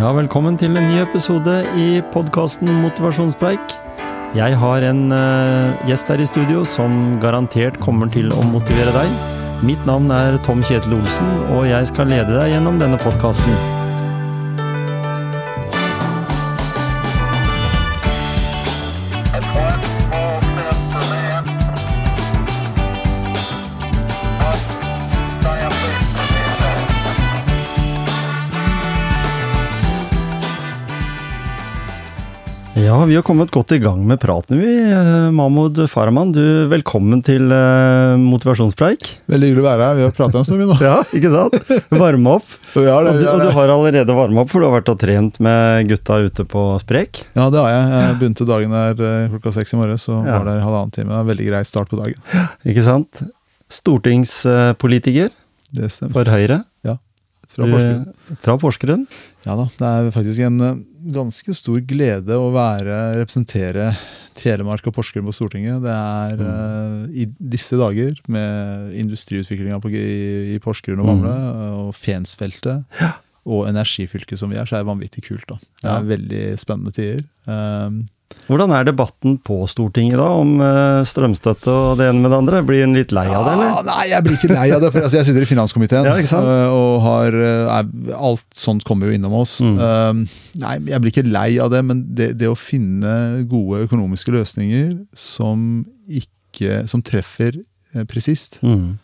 Ja, velkommen til en ny episode i podkasten Motivasjonspreik. Jeg har en uh, gjest her i studio som garantert kommer til å motivere deg. Mitt navn er Tom Kjetil Olsen, og jeg skal lede deg gjennom denne podkasten. Ja, vi har kommet godt i gang med praten, vi. Eh, Mahmoud Farahman, du, velkommen til eh, motivasjonspreik. Veldig hyggelig å være her. Vi har pratet en stund, vi nå. Ja, ikke sant? Varme opp. Og det, Og du, har og du har allerede varma opp, for du har vært og trent med gutta ute på sprek. Ja, det har jeg. Jeg begynte dagen der eh, klokka seks i morges, så Ja. var der halvannen time. Veldig grei start på dagen. Ikke sant? Stortingspolitiker Det for Høyre. Fra Du- Porsgrunn. Fra Porsgrunn. Ja da. Det er faktisk en eh, ganske stor glede å være representere Telemark og Porsgrunn på Stortinget. Det er Mm. uh, i disse dager, med industriutviklinga i, i Porsgrunn og Bamble, Mm. og Fensfeltet, og energifylket som vi er, så er det vanvittig kult. da. Det Ja. er veldig spennende tider. Um, Hvordan er debatten på Stortinget da, om eh, strømstøtte og det ene med det andre? Blir en litt lei av det, Ja, eller? nei, jeg blir ikke lei av det. For altså, jeg sitter i finanskomiteen, Ja, øh, og har er, Alt sånt kommer jo innom oss. Mm. Nei, jeg blir ikke lei av det, men det, det å finne gode økonomiske løsninger som ikke Som treffer eh, presist, Mm.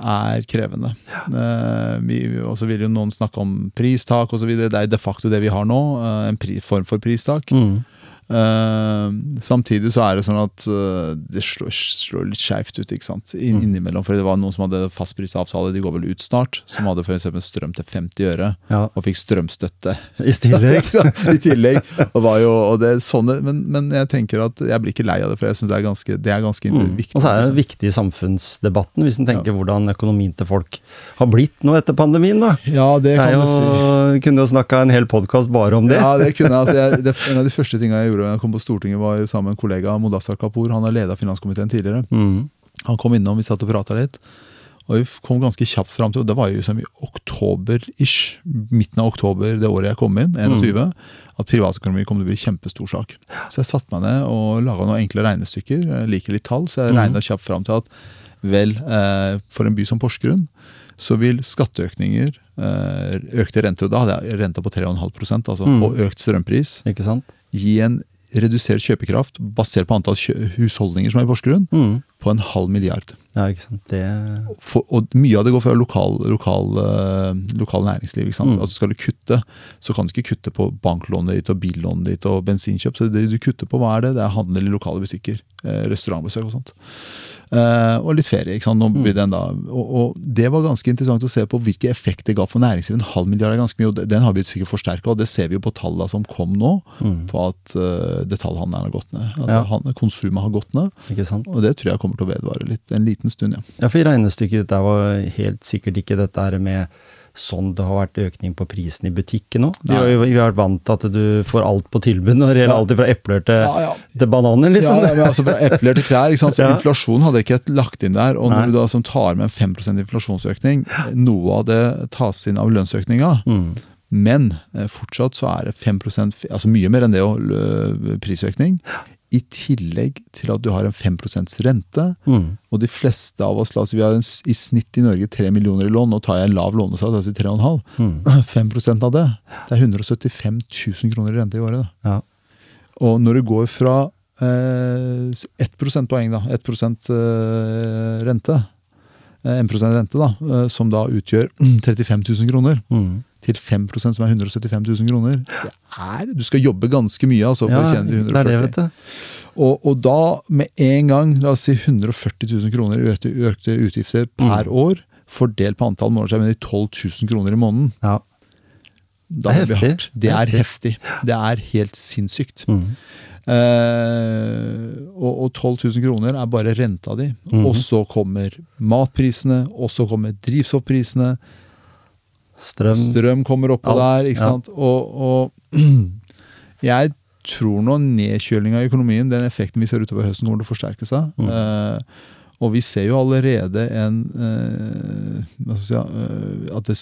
er krevende. Eh, vi, og så vil jo noen snakke om pristak osv. Det er de facto det vi har nå. eh, en form for pristak. Mm. Eh, samtidig så er det sånn at uh, det slår, slår litt skeivt ut ikke sant? In, Mm. innimellom. For det var noen som hadde fastprisavtale, de går vel ut snart, som hadde for eksempel strøm til 50 øre, Ja, og fikk strømstøtte i tillegg. i tillegg. Og var jo, og det sånne, men, men jeg tenker at jeg blir ikke lei av det, for jeg syns det er ganske, det er ganske Mm. viktig. Og så er det viktig i samfunnsdebatten, hvis en tenker hvordan økonomien til folk har blitt nå etter pandemien, da. Ja, det Det er kan jo, si. Kunne jo snakka en hel podkast bare om det. Ja, det kunne. Altså, jeg det, en av de første tinga jeg gjorde da jeg kom på Stortinget, var sammen med en kollega, Modassar Kapur. Han har leda finanskomiteen tidligere. Mm. Han kom innom, vi satt og prata litt. Og vi kom ganske kjapt fram til, og det var jo som i oktober-ish, midten av oktober det året jeg kom inn, 21, at privatøkonomi kom til å bli en kjempestor sak. Så jeg satte meg ned og laga noen enkle regnestykker. Jeg liker litt tall, så jeg Mhm. regna kjapt fram til at vel, eh, for en by som Porsgrunn, så vil skatteøkninger, eh, økte renter, og da hadde jeg renta på 3,5 altså, mm. og økt strømpris, gi en redusert kjøpekraft basert på antall husholdninger som er i Porsgrunn, Mm. På en halv milliard. Ja, ikke sant. Det for, og mye av det går fra lokal, lokal, eh, lokal næringsliv. ikke sant? Mm. Altså Skal du kutte, så kan du ikke kutte på banklånet ditt og billånet ditt og bensinkjøp. Så det du kutter på, hva er det? Det er handel i lokale butikker. Eh, restaurantbesøk og sånt. Eh, og litt ferie. ikke sant? Nå blir det enda, og, og Det var ganske interessant å se på hvilke effekt det ga for næringslivet. En halv milliard er ganske mye, og den har vi sikkert forsterka. Det ser vi jo på tallene som kom nå, Mm. på at uh, detaljhandelen har gått ned. Altså Ja. Konsumet har gått ned, Ikke sant? og det tror jeg kommer til å vedvare litt, en liten stund. ja. Ja, for i regnestykket ditt var helt sikkert ikke dette her med sånn det har vært økning på prisen i butikken nå. Vi har vært vant til at du får alt på tilbud når det gjelder Ja. alt fra epler til, Ja, ja. til bananer, liksom. Ja, altså Fra epler til klær. ikke sant? Så. Inflasjon hadde jeg ikke lagt inn der. Og Nei. når du da som tar med en 5 inflasjonsøkning, noe av det tas inn av lønnsøkninga. Mm. Men eh, fortsatt så er det 5 f- altså mye mer enn det prisøkning. I tillegg til at du har en 5 rente. Mm. Og de fleste av oss, la oss vi har en, i snitt i Norge 3 millioner i lån. Nå tar jeg en lav lånesats, altså 3,5. Mm. 5 av det, det er 175 000 kroner i rente i året. Da. Ja. Og når det går fra eh, 1 prosentpoeng, da, 1 eh, rente, eh, 1 rente da, eh, som da utgjør 35 000 kroner, Mm. Til 5% som er 175 000 kroner, det er, du skal jobbe ganske mye altså, for å tjene de det er det, 140. vet du. Og, og da, med en gang, la oss si 140 000 kroner i økte, økte utgifter per Mm. år, fordelt på antall måneder, så er det 12 000 kroner i måneden. Ja. Da Det er heftig. hardt. Det er heftig. Det er helt sinnssykt. Mm. Uh, og, og 12 000 kroner er bare renta di. Mm. Og så kommer matprisene, og så kommer drivstoffprisene. Strøm. Strøm kommer oppå der. ikke ja. sant? Og, og jeg tror nå nedkjølinga i økonomien, den effekten vi ser utover høsten, kommer til å forsterke seg. Mm. Eh, Og vi ser jo allerede en eh, si, eh, At det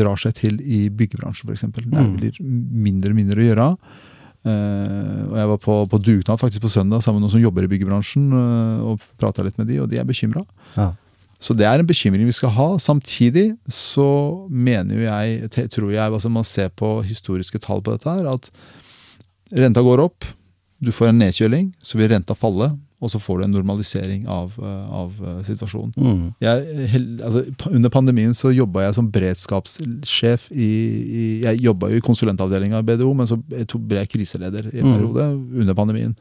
drar seg til i byggebransjen, f.eks. Det Mm. blir mindre og mindre å gjøre. Eh, og Jeg var på, på dugnad faktisk på søndag sammen med noen som jobber i byggebransjen, eh, og prata litt med de, og de er bekymra. Ja. Så det er en bekymring vi skal ha. Samtidig så mener jo jeg, tror jeg, altså man ser på historiske tall på dette her, at renta går opp, du får en nedkjøling, så vil renta falle, og så får du en normalisering av, eh, av eh, situasjonen. Mm. Jeg, altså, under pandemien så jobba jeg som beredskapssjef i, i Jeg jobba jo i konsulentavdelinga i BDO, men så ble jeg kriseleder i en Mm. periode under pandemien.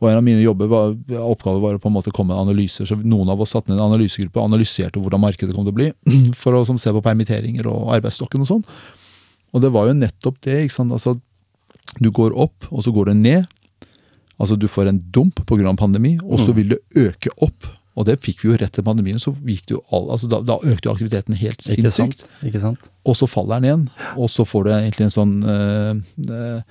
Og en av mine jobber var, oppgaver var å på en måte komme med analyser. Så noen av oss satte ned en analysegruppe og analyserte hvordan markedet kom til å bli, for å som, se på permitteringer og arbeidsstokken og sånn. Og det var jo nettopp det. ikke sant? Altså, du går opp, og så går du ned. Altså Du får en dump pga. pandemi, og så Mm. vil det øke opp. Og det fikk vi jo rett til pandemien. så gikk det jo all, altså da, da økte jo aktiviteten helt Ikke sant? sinnssykt. Ikke sant? Og så faller den igjen. Og så får du egentlig en sånn øh, eh,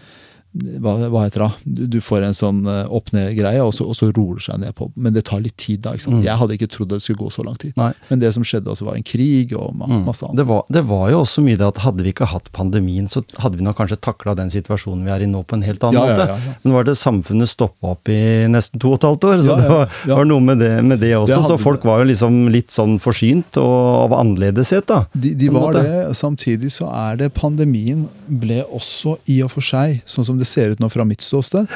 hva, hva heter det? Du, du får en sånn eh, opp-ned-greie, og, så- og så roer det seg ned på. Men det tar litt tid, da. Mm. Jeg hadde ikke trodd det skulle gå så lang tid. Nei. Men det som skjedde også, var en krig og ma Mm. masse annet. Det, var, det var jo også mye det at hadde vi ikke hatt pandemien, så hadde vi nok kanskje takla den situasjonen vi er i nå på en helt annen Ja, måte. ja, ja. Men var det samfunnet stoppa opp i nesten to og et halvt år, så det var, var noe med det, med det også. Det så folk var jo liksom litt sånn forsynt og av annerledeshet, da. De, de var det. Samtidig så er det pandemien ble også i og for seg, sånn som det ser ut nå fra mitt ståsted,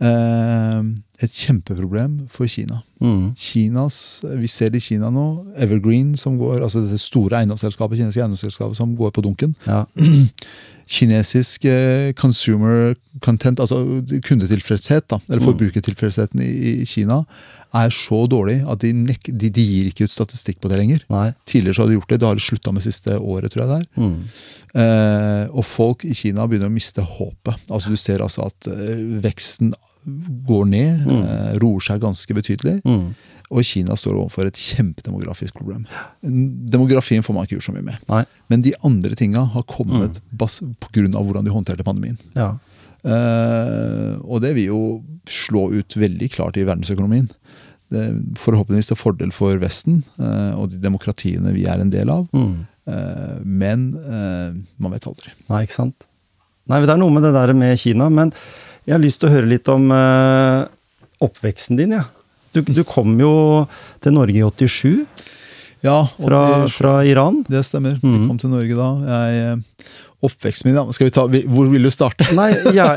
eh, et kjempeproblem for Kina. Mm. Kinas, Vi ser det i Kina nå. Evergreen, som går, altså det store eiendomsselskapet, kinesiske eiendomsselskapet som går på dunken. Ja. Kinesisk eh, consumer content, altså kundetilfredshet, da, eller Mm. forbrukertilfredsheten i, Kina, er så dårlig at de, nek de, de gir ikke ut statistikk på det lenger. Nei. Tidligere så hadde de gjort det, det har de slutta med siste året, tror jeg det. Mm. Eh, og folk i Kina begynner å miste håpet. Altså Du ser altså at eh, veksten går ned, Mm. eh, roer seg ganske betydelig. Mm. Og Kina står overfor et kjempedemografisk problem. Demografien får man ikke gjort så mye med. Nei. Men de andre tinga har kommet Mm. pga. hvordan de håndterte pandemien. Ja. Uh, og det vil jo slå ut veldig klart i verdensøkonomien. Det er forhåpentligvis til fordel for Vesten uh, og de demokratiene vi er en del av. Mm. Uh, men man vet aldri. Nei, ikke sant. Nei, det er noe med det der med Kina, men jeg har lyst til å høre litt om oppveksten din, ja. Du, du kom jo til Norge i 87 Ja, fra, 87, fra Iran. det stemmer. Mm. Jeg kom til Norge da. Jeg, eh, oppveksten min, ja. Skal vi ta, hvor vil du starte? Nei,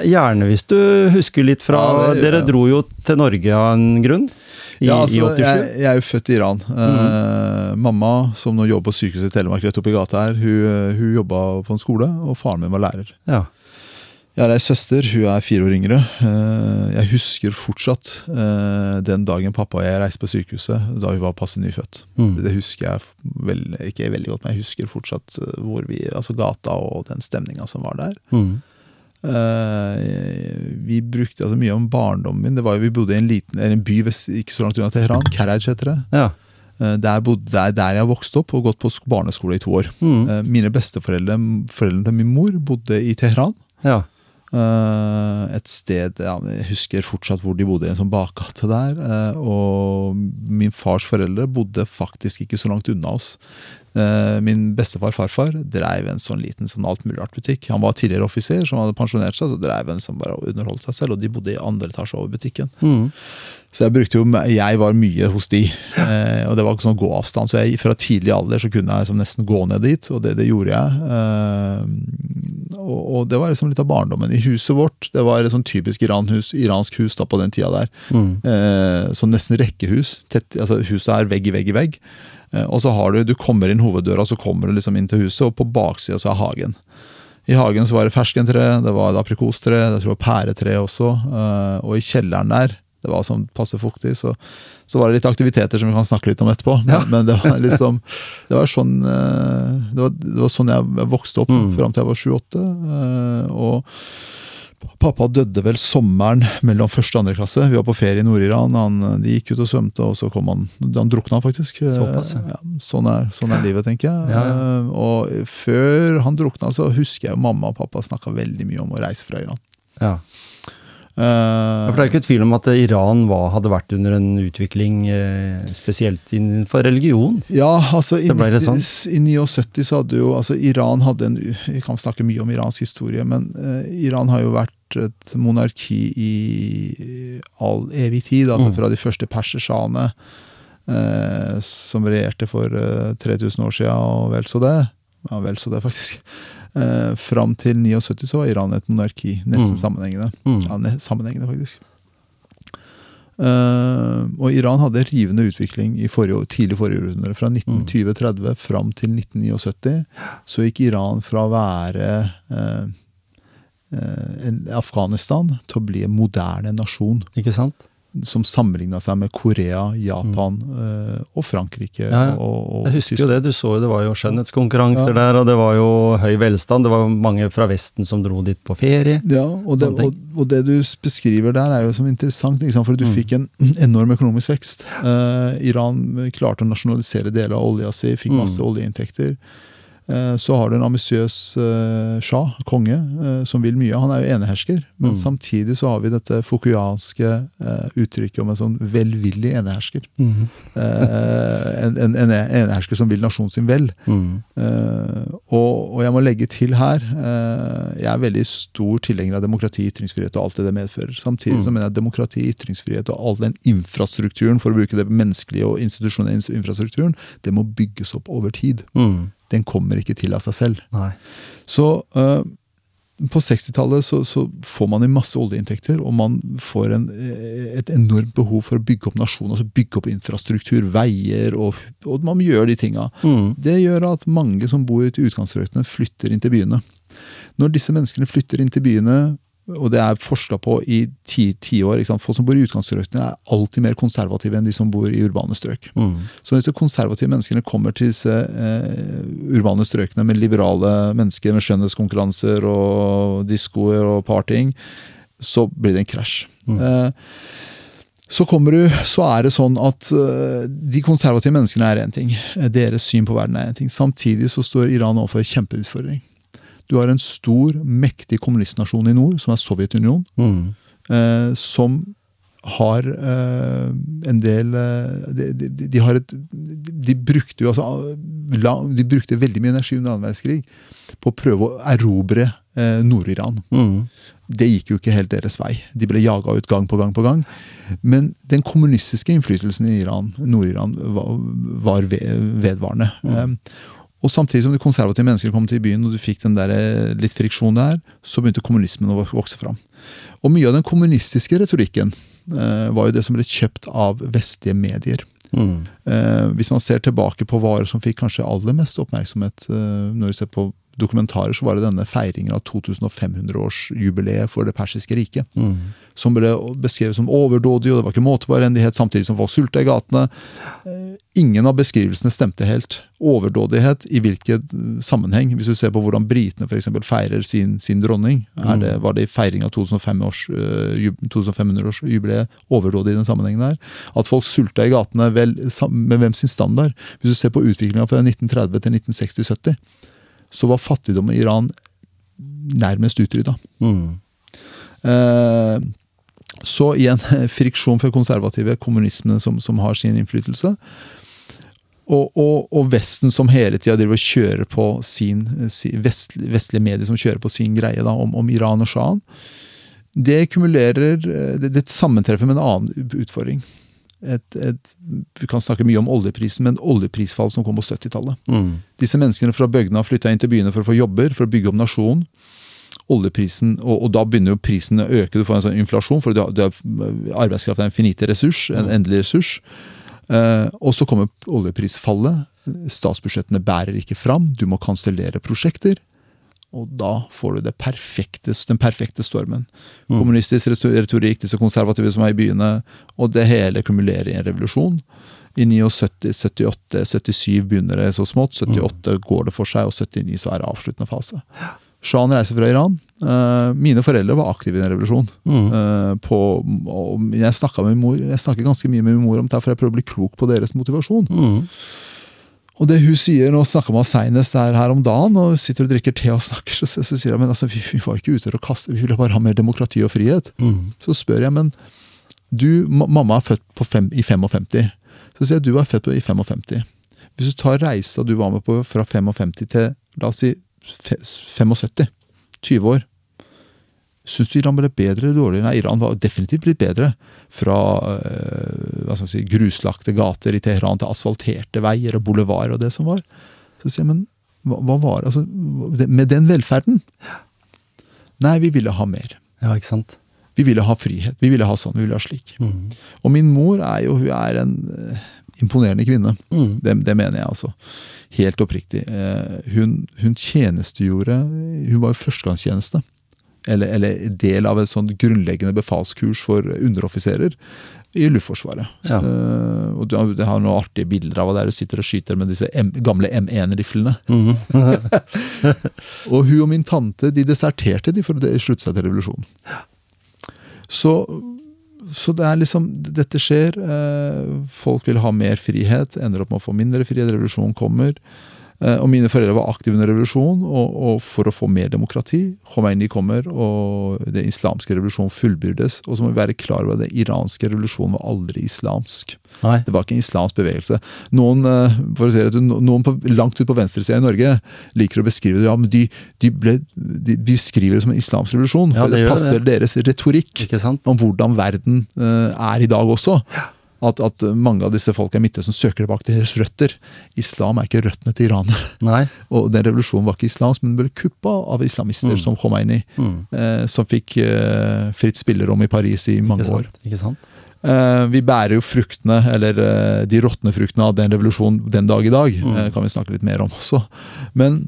gjerne hvis du husker litt fra Ja, det Dere dro jo til Norge av en grunn i, ja, altså, 87. jeg, jeg er jo født i Iran. Eh, mamma, som nå jobber på sykehuset i Telemark rett oppi gata her, hun, hun jobba på en skole, og faren min var lærer. Ja. Jeg har ei søster, hun er fire år yngre. Eh, Jeg husker fortsatt eh, den dagen pappa og jeg reiste på sykehuset, da hun var passe nyfødt. Mm. Det husker jeg vel, ikke veldig godt, men jeg husker fortsatt eh, hvor vi, altså gata og den stemninga som var der. Mm. Vi brukte altså mye om barndommen min. Det var jo, Vi bodde i en liten en by vest, ikke så langt unna Teheran. Karaj heter det. ja. Der, bodde, der, der jeg vokste opp og gått på barneskole i to år. Mm. Mine besteforeldre, foreldrene til min mor, bodde i Teheran. ja. Eh, et sted ja, Jeg husker fortsatt hvor de bodde, i en sånn bakgate der. eh, og min fars foreldre bodde faktisk ikke så langt unna oss. Eh, min bestefar farfar dreiv en sånn liten sånn alt mulig butikk. Han var tidligere offiser som hadde pensjonert seg, så dreiv en som bare underholdt seg selv. Og de bodde i andre etasje over butikken. Mm. Så jeg brukte jo, jeg var mye hos de, eh, og det var ikke sånn gåavstand. Så jeg, fra tidlig alder så kunne jeg liksom nesten gå ned dit, og det, det gjorde jeg. Eh, og, og det var liksom litt av barndommen. I huset vårt, det var et sånn typisk iranhus, iransk hus da på den tida der. Mm. Eh, sånn nesten rekkehus. Tett, altså Huset er vegg i vegg i vegg. Eh, og så har du, du kommer inn hoveddøra, så kommer du liksom inn til huset, og på baksida så er hagen. I hagen så var det ferskentre, det var aprikostre, det tror var pæretre også. eh, og i kjelleren der, det var sånn passe fuktig, så, så var det litt aktiviteter som vi kan snakke litt om etterpå. Men, Ja. men det var liksom Det var sånn, eh, det var, det var sånn jeg vokste opp Mm. fram til jeg var sju-åtte. og Pappa døde vel sommeren mellom første og andre klasse. Vi var på ferie i Nord-Iran. De gikk ut og svømte, og så kom han Han drukna faktisk. Såpass, ja. ja, sånn, er, sånn er livet, tenker jeg. Ja. Eh, Og før han drukna, så husker jeg mamma og pappa snakka veldig mye om å reise fra Iran. Ja. Ja, for Det er jo ikke tvil om at Iran var, hadde vært under en utvikling, eh, spesielt innenfor religion. Ja, altså i, Det ble 90 sånn. i 79 så hadde jo altså Iran hadde en Vi kan snakke mye om iransk historie, men eh, Iran har jo vært et monarki i all evig tid. Altså Mm. fra de første persersjahene eh, som regjerte for eh, 3000 år siden, og vel så det. Ja, vel så det, faktisk. Eh, Fram til 79 så var Iran et monarki. Nesten Mm. sammenhengende. Mm. Ja, sammenhengende, faktisk. Eh, og Iran hadde rivende utvikling i forrige, tidlig forrige århundre. Fra 1920-30 fram til 1979 så gikk Iran fra å være eh, eh, Afghanistan til å bli en moderne nasjon. Ikke sant? Som sammenligna seg med Korea, Japan eh, og Frankrike. Ja, ja. Og, og Jeg husker jo det. Du så jo det var jo skjønnhetskonkurranser Ja. der, og det var jo høy velstand. Det var mange fra Vesten som dro dit på ferie. Ja, og det, og, og det du beskriver der, er jo som interessant. liksom. For du Mm. fikk en enorm økonomisk vekst. Uh, Iran klarte å nasjonalisere deler av olja si, fikk Mm. masse oljeinntekter. Eh, så har du en ambisiøs eh, shah, konge, eh, som vil mye. Han er jo enehersker. Men Mm. samtidig så har vi dette fukuyanske eh, uttrykket om en sånn velvillig enehersker. Eh, en, en, en enehersker som vil nasjonen sin vel. Mm. Eh, og, og jeg må legge til her eh, Jeg er veldig stor tilhenger av demokrati, ytringsfrihet og alt det det medfører. Samtidig Mm. så mener jeg at demokrati, ytringsfrihet og all den infrastrukturen, for å bruke det menneskelige og institusjonelle infrastrukturen, det må bygges opp over tid. Mm. Den kommer ikke til av seg selv. Nei. Så uh, på 60-tallet så, så får man inn masse oljeinntekter, og man får en, eh, et enormt behov for å bygge opp nasjonen, altså bygge opp infrastruktur, veier, og, og man gjør de tinga. Mm. Det gjør at mange som bor ute i utkantstrøkene, flytter inn til byene. Når disse menneskene flytter inn til byene, og det er forska på i ti tiår Folk som bor i utkantstrøkene, er alltid mer konservative enn de som bor i urbane strøk. Mm. Så disse konservative menneskene kommer til disse eh, urbane strøkene med liberale mennesker med skjønnhetskonkurranser og diskoer og partying, så blir det en krasj. Mm. Eh, så kommer du, så er det sånn at eh, de konservative menneskene er én ting. Eh, Deres syn på verden er én ting. Samtidig så står Iran overfor en kjempeutfordring. Du har en stor, mektig kommunistnasjon i nord, som er Sovjetunionen Mm. eh, som har eh, en del eh, de, de, de har et de, brukte jo altså De brukte veldig mye energi under annen verdenskrig på å prøve å erobre eh, Nord-Iran. Mm. Det gikk jo ikke helt deres vei. De ble jaga ut gang på gang på gang. Men den kommunistiske innflytelsen i Iran, Nord-Iran var, var ve- vedvarende. Eh, og samtidig som de konservative menneskene kom til byen, og du fikk den der eh, litt friksjon der, så begynte kommunismen å vokse fram. Og mye av den kommunistiske retorikken eh, var jo det som ble kjøpt av vestlige medier. Mm. Eh, hvis man ser tilbake på varer som fikk kanskje aller mest oppmerksomhet eh, når vi ser på dokumentarer, så var det denne feiringen av 2500-årsjubileet for det persiske riket. Mm. Som ble beskrevet som overdådig, og det var ikke måte på elendighet, samtidig som folk sulta i gatene. Eh, ingen av beskrivelsene stemte helt. Overdådighet i hvilken eh, sammenheng? Hvis du ser på hvordan britene for eksempel feirer sin, sin dronning. Er det, var det i feiring av 2500-årsjubileet overdådig i den sammenhengen der? At folk sulta i gatene, vel, med hvem sin standard? Hvis du ser på utviklinga fra 1930 til 1960-70, så var fattigdom i Iran nærmest utrydda. Mm. Eh, så igjen friksjon for konservative, kommunismene som, som har sin innflytelse. Og, og, og Vesten som hele tida driver og kjører på sin, sin vest, vestlige medier som kjører på sin greie da, om, om Iran og sjahen. Det kumulerer eh, Det, det sammentreffer med en annen utfordring. Et, et, vi kan snakke mye om oljeprisen, men oljeprisfall som kom på 70-tallet. Mm. Disse menneskene fra bygdene flytta inn til byene for å få jobber, for å bygge opp nasjonen. Oljeprisen, og, og da begynner jo prisen å øke, du får en sånn inflasjon, for det, det, arbeidskraft er en finite ressurs, en endelig ressurs. Eh, og så kommer oljeprisfallet. Statsbudsjettene bærer ikke fram, du må kansellere prosjekter. Og da får du det perfekte, den perfekte stormen. Kommunistisk retorikk, disse konservative som er i byene, og det hele kumulerer i en revolusjon. I 79, 78, 77 begynner det så smått, 78 går det for seg, og 79 så er det avsluttende fase. Shahen reiser fra Iran. Uh, mine foreldre var aktive i den revolusjonen. Mm. Uh, på, og jeg med mor, jeg snakker ganske mye med min mor om det, for jeg prøver å bli klok på deres motivasjon. Mm. Og det hun sier, Nå snakka senest der her om dagen, og sitter og drikker te og snakker, så, så, så sier hun men altså, vi, vi var ikke ute og kaste, vi ville bare ha mer demokrati og frihet. Mm. Så spør jeg, men du, mamma er født på fem, i 55. Så sier jeg du er født på, i 55. Hvis du tar reisa du var med på fra 55 til la oss si 75, 20 år, Syns du Iran ble bedre eller dårligere? Nei, Iran var definitivt blitt bedre. Fra skal si, gruslagte gater i Teheran til asfalterte veier og boulevarder og det som var. Så sier jeg, men hva, hva var altså, Med den velferden? Nei, vi ville ha mer. Ja, ikke sant. Vi ville ha frihet. Vi ville ha sånn, vi ville ha slik. Mm. Og min mor er jo hun er en øh, imponerende kvinne. Mm. Det, det mener jeg altså. Helt oppriktig. Eh, hun, hun tjenestegjorde Hun var jo førstegangstjeneste. Eller, eller del av et sånt grunnleggende befalskurs for underoffiserer i Luftforsvaret. Ja. Uh, og du Det har noen artige bilder av henne der hun sitter og skyter med disse M, gamle M1-riflene. Mhm. Og hun og min tante de deserterte de for å slutte seg til revolusjonen. Så, så det er liksom Dette skjer. Uh, folk vil ha mer frihet, ender opp med å få mindre frihet. Revolusjonen kommer. Eh, og mine foreldre var aktive under revolusjonen, og, og for å få mer demokrati. Khomeini kommer, og den islamske revolusjonen fullbyrdes. Og så må vi være klar over at den iranske revolusjonen var aldri islamsk. Nei. Det var ikke en islamsk bevegelse. Noen eh, for å si det, noen på, langt ut på venstresida i Norge liker å beskrive det, ja, men de, de, ble, de beskriver det som en islamsk revolusjon. Ja, for det det passer passer deres retorikk om hvordan verden eh, er i dag også. At, at mange av disse folka i Midtøsten søker tilbake til deres røtter. Islam er ikke røttene til iranerne. Og den revolusjonen var ikke islamsk, men den ble kuppa av islamister Mm. som Khomeini. Mm. Eh, som fikk eh, fritt spillerom i Paris i mange Ikke år. Ikke sant? Eh, vi bærer jo fruktene, eller eh, de råtne fruktene av den revolusjonen den dag i dag. Mm. eh, kan vi snakke litt mer om også. Men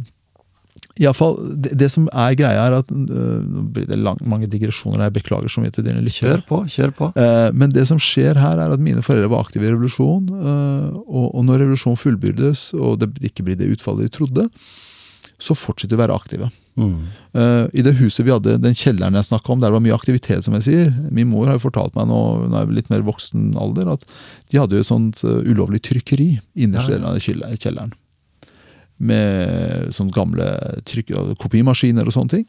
i alle fall, det, det som er greia, er at eh, Nå blir det lang, mange digresjoner her, beklager så mye til dine lyttere. Kjør på, kjør på. Eh, Men det som skjer her, er at mine foreldre var aktive i revolusjon. eh, Og, og når revolusjonen fullbyrdes, og det ikke blir det utfallet de trodde, så fortsetter de å være aktive. Mm. Uh, I det huset vi hadde, den kjelleren jeg snakka om, der det var mye aktivitet, som jeg sier. Min mor har jo fortalt meg nå, når jeg er litt mer voksen alder, at de hadde jo et sånt uh, ulovlig trykkeri innerst i Ja, ja. av kjelleren. Med sånne gamle trykk, kopimaskiner og sånne ting.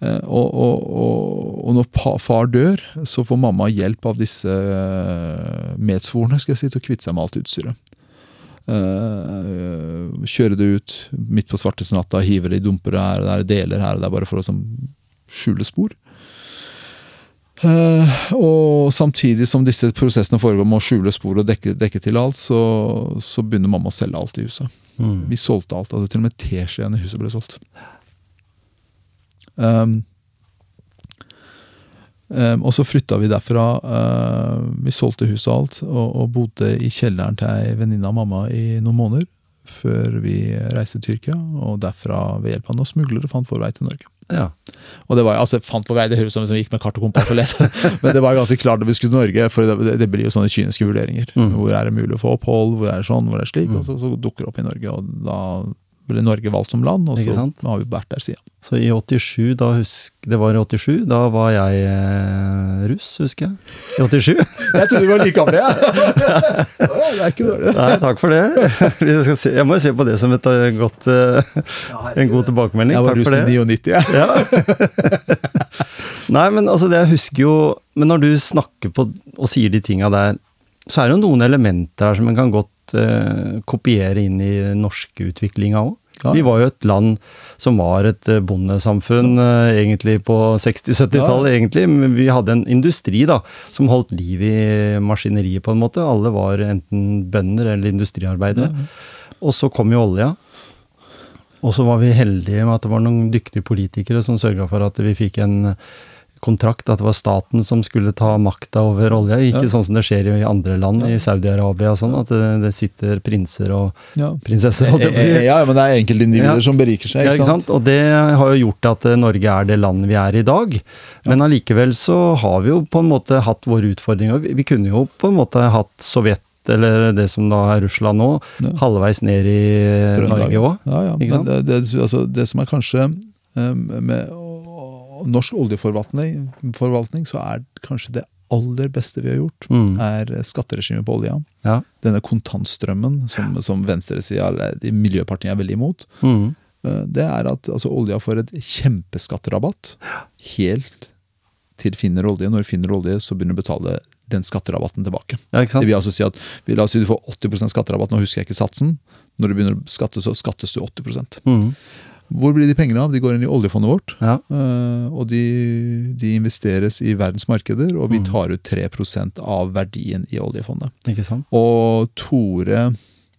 Eh, Og, og, og, og når far dør, så får mamma hjelp av disse eh, medsvorne skal jeg si, til å kvitte seg med alt utstyret. Eh, kjøre det ut midt på svarteste natta, hive det i dumpere her og der, deler her og der, bare for å sånn, skjule spor. Eh, og samtidig som disse prosessene foregår med å skjule spor og dekke, dekke til alt, så, så begynner mamma å selge alt i huset. Mm. Vi solgte alt. altså Til og med teskjeen i huset ble solgt. Um, um, og så flytta vi derfra. uh, vi solgte huset og alt, og, og bodde i kjelleren til ei venninne av mamma i noen måneder. Før vi reiste til Tyrkia, og derfra ved hjelp av noen smuglere fant vår vei til Norge. Ja. Og det var altså, fant på vei, det høres ut som vi gikk med kart og kompass og lette, men det var ganske klart da vi skulle til Norge, for det, det blir jo sånne kyniske vurderinger. Mm. Hvor er det mulig å få opphold, hvor er det sånn, hvor er det slik, og så, så dukker det opp i Norge, og da ble Norge valgt som land, og så har vi vært der siden. Så i 87, da husk, det var i 87, da var jeg eh, russ, husker jeg. I 87? Jeg trodde vi var like gamle, jeg! det er ikke dårlig. Nei, takk for det. Se, jeg må jo se på det som et eh, godt, eh, en god tilbakemelding. Jeg var russ i 99, jeg. Ja. Nei, men altså det jeg husker jo Men når du snakker på og sier de tinga der, så er det jo noen elementer her som en kan godt eh, kopiere inn i den norske utviklinga òg. Ja. Vi var jo et land som var et eh, bondesamfunn eh, egentlig på 60-70-tallet, egentlig. Men vi hadde en industri da, som holdt liv i maskineriet, på en måte. Alle var enten bønder eller industriarbeidere. Og så kom jo olja. Og så var vi heldige med at det var noen dyktige politikere som sørga for at vi fikk en kontrakt, at det var staten som skulle ta makta over olja. Ikke Ja. sånn som det skjer i andre land, i Saudi-Arabia og sånn, at det, det sitter prinser og Ja. prinsesser, og å si. Ja, men det er enkeltindivider Ja. som beriker seg, Ja, ikke sant? Og det har jo gjort at eh, Norge er det landet vi er i dag. Men allikevel så har vi jo på en måte hatt våre utfordringer. Vi, vi kunne jo på en måte hatt Sovjet, eller det som da er Russland nå, Ja. halvveis ned i Norge òg. Ja, ja. Ikke Men sant? det, det, altså, det som er kanskje um, med norsk oljeforvaltning, så er kanskje det aller beste vi har gjort, Mm. er skatteregimet på olja. Ja. Denne kontantstrømmen som, som venstresida, Miljøpartiet miljøpartiene er veldig imot. Mm. eh, Det er at altså, olja får et kjempeskatterabatt helt til finner olje. Når finner olje, så begynner du å betale den skatterabatten tilbake. ja, Det vil altså si at vi- La oss si du får 80% skatterabatt, nå husker jeg ikke satsen. Når du begynner å skatte, så skattes du 80 Mm. Hvor blir de pengene av? De går inn i oljefondet vårt. Ja. eh, Og de, de investeres i verdensmarkeder, og vi Mm. tar ut 3 av verdien i oljefondet. Ikke sant? Og Tore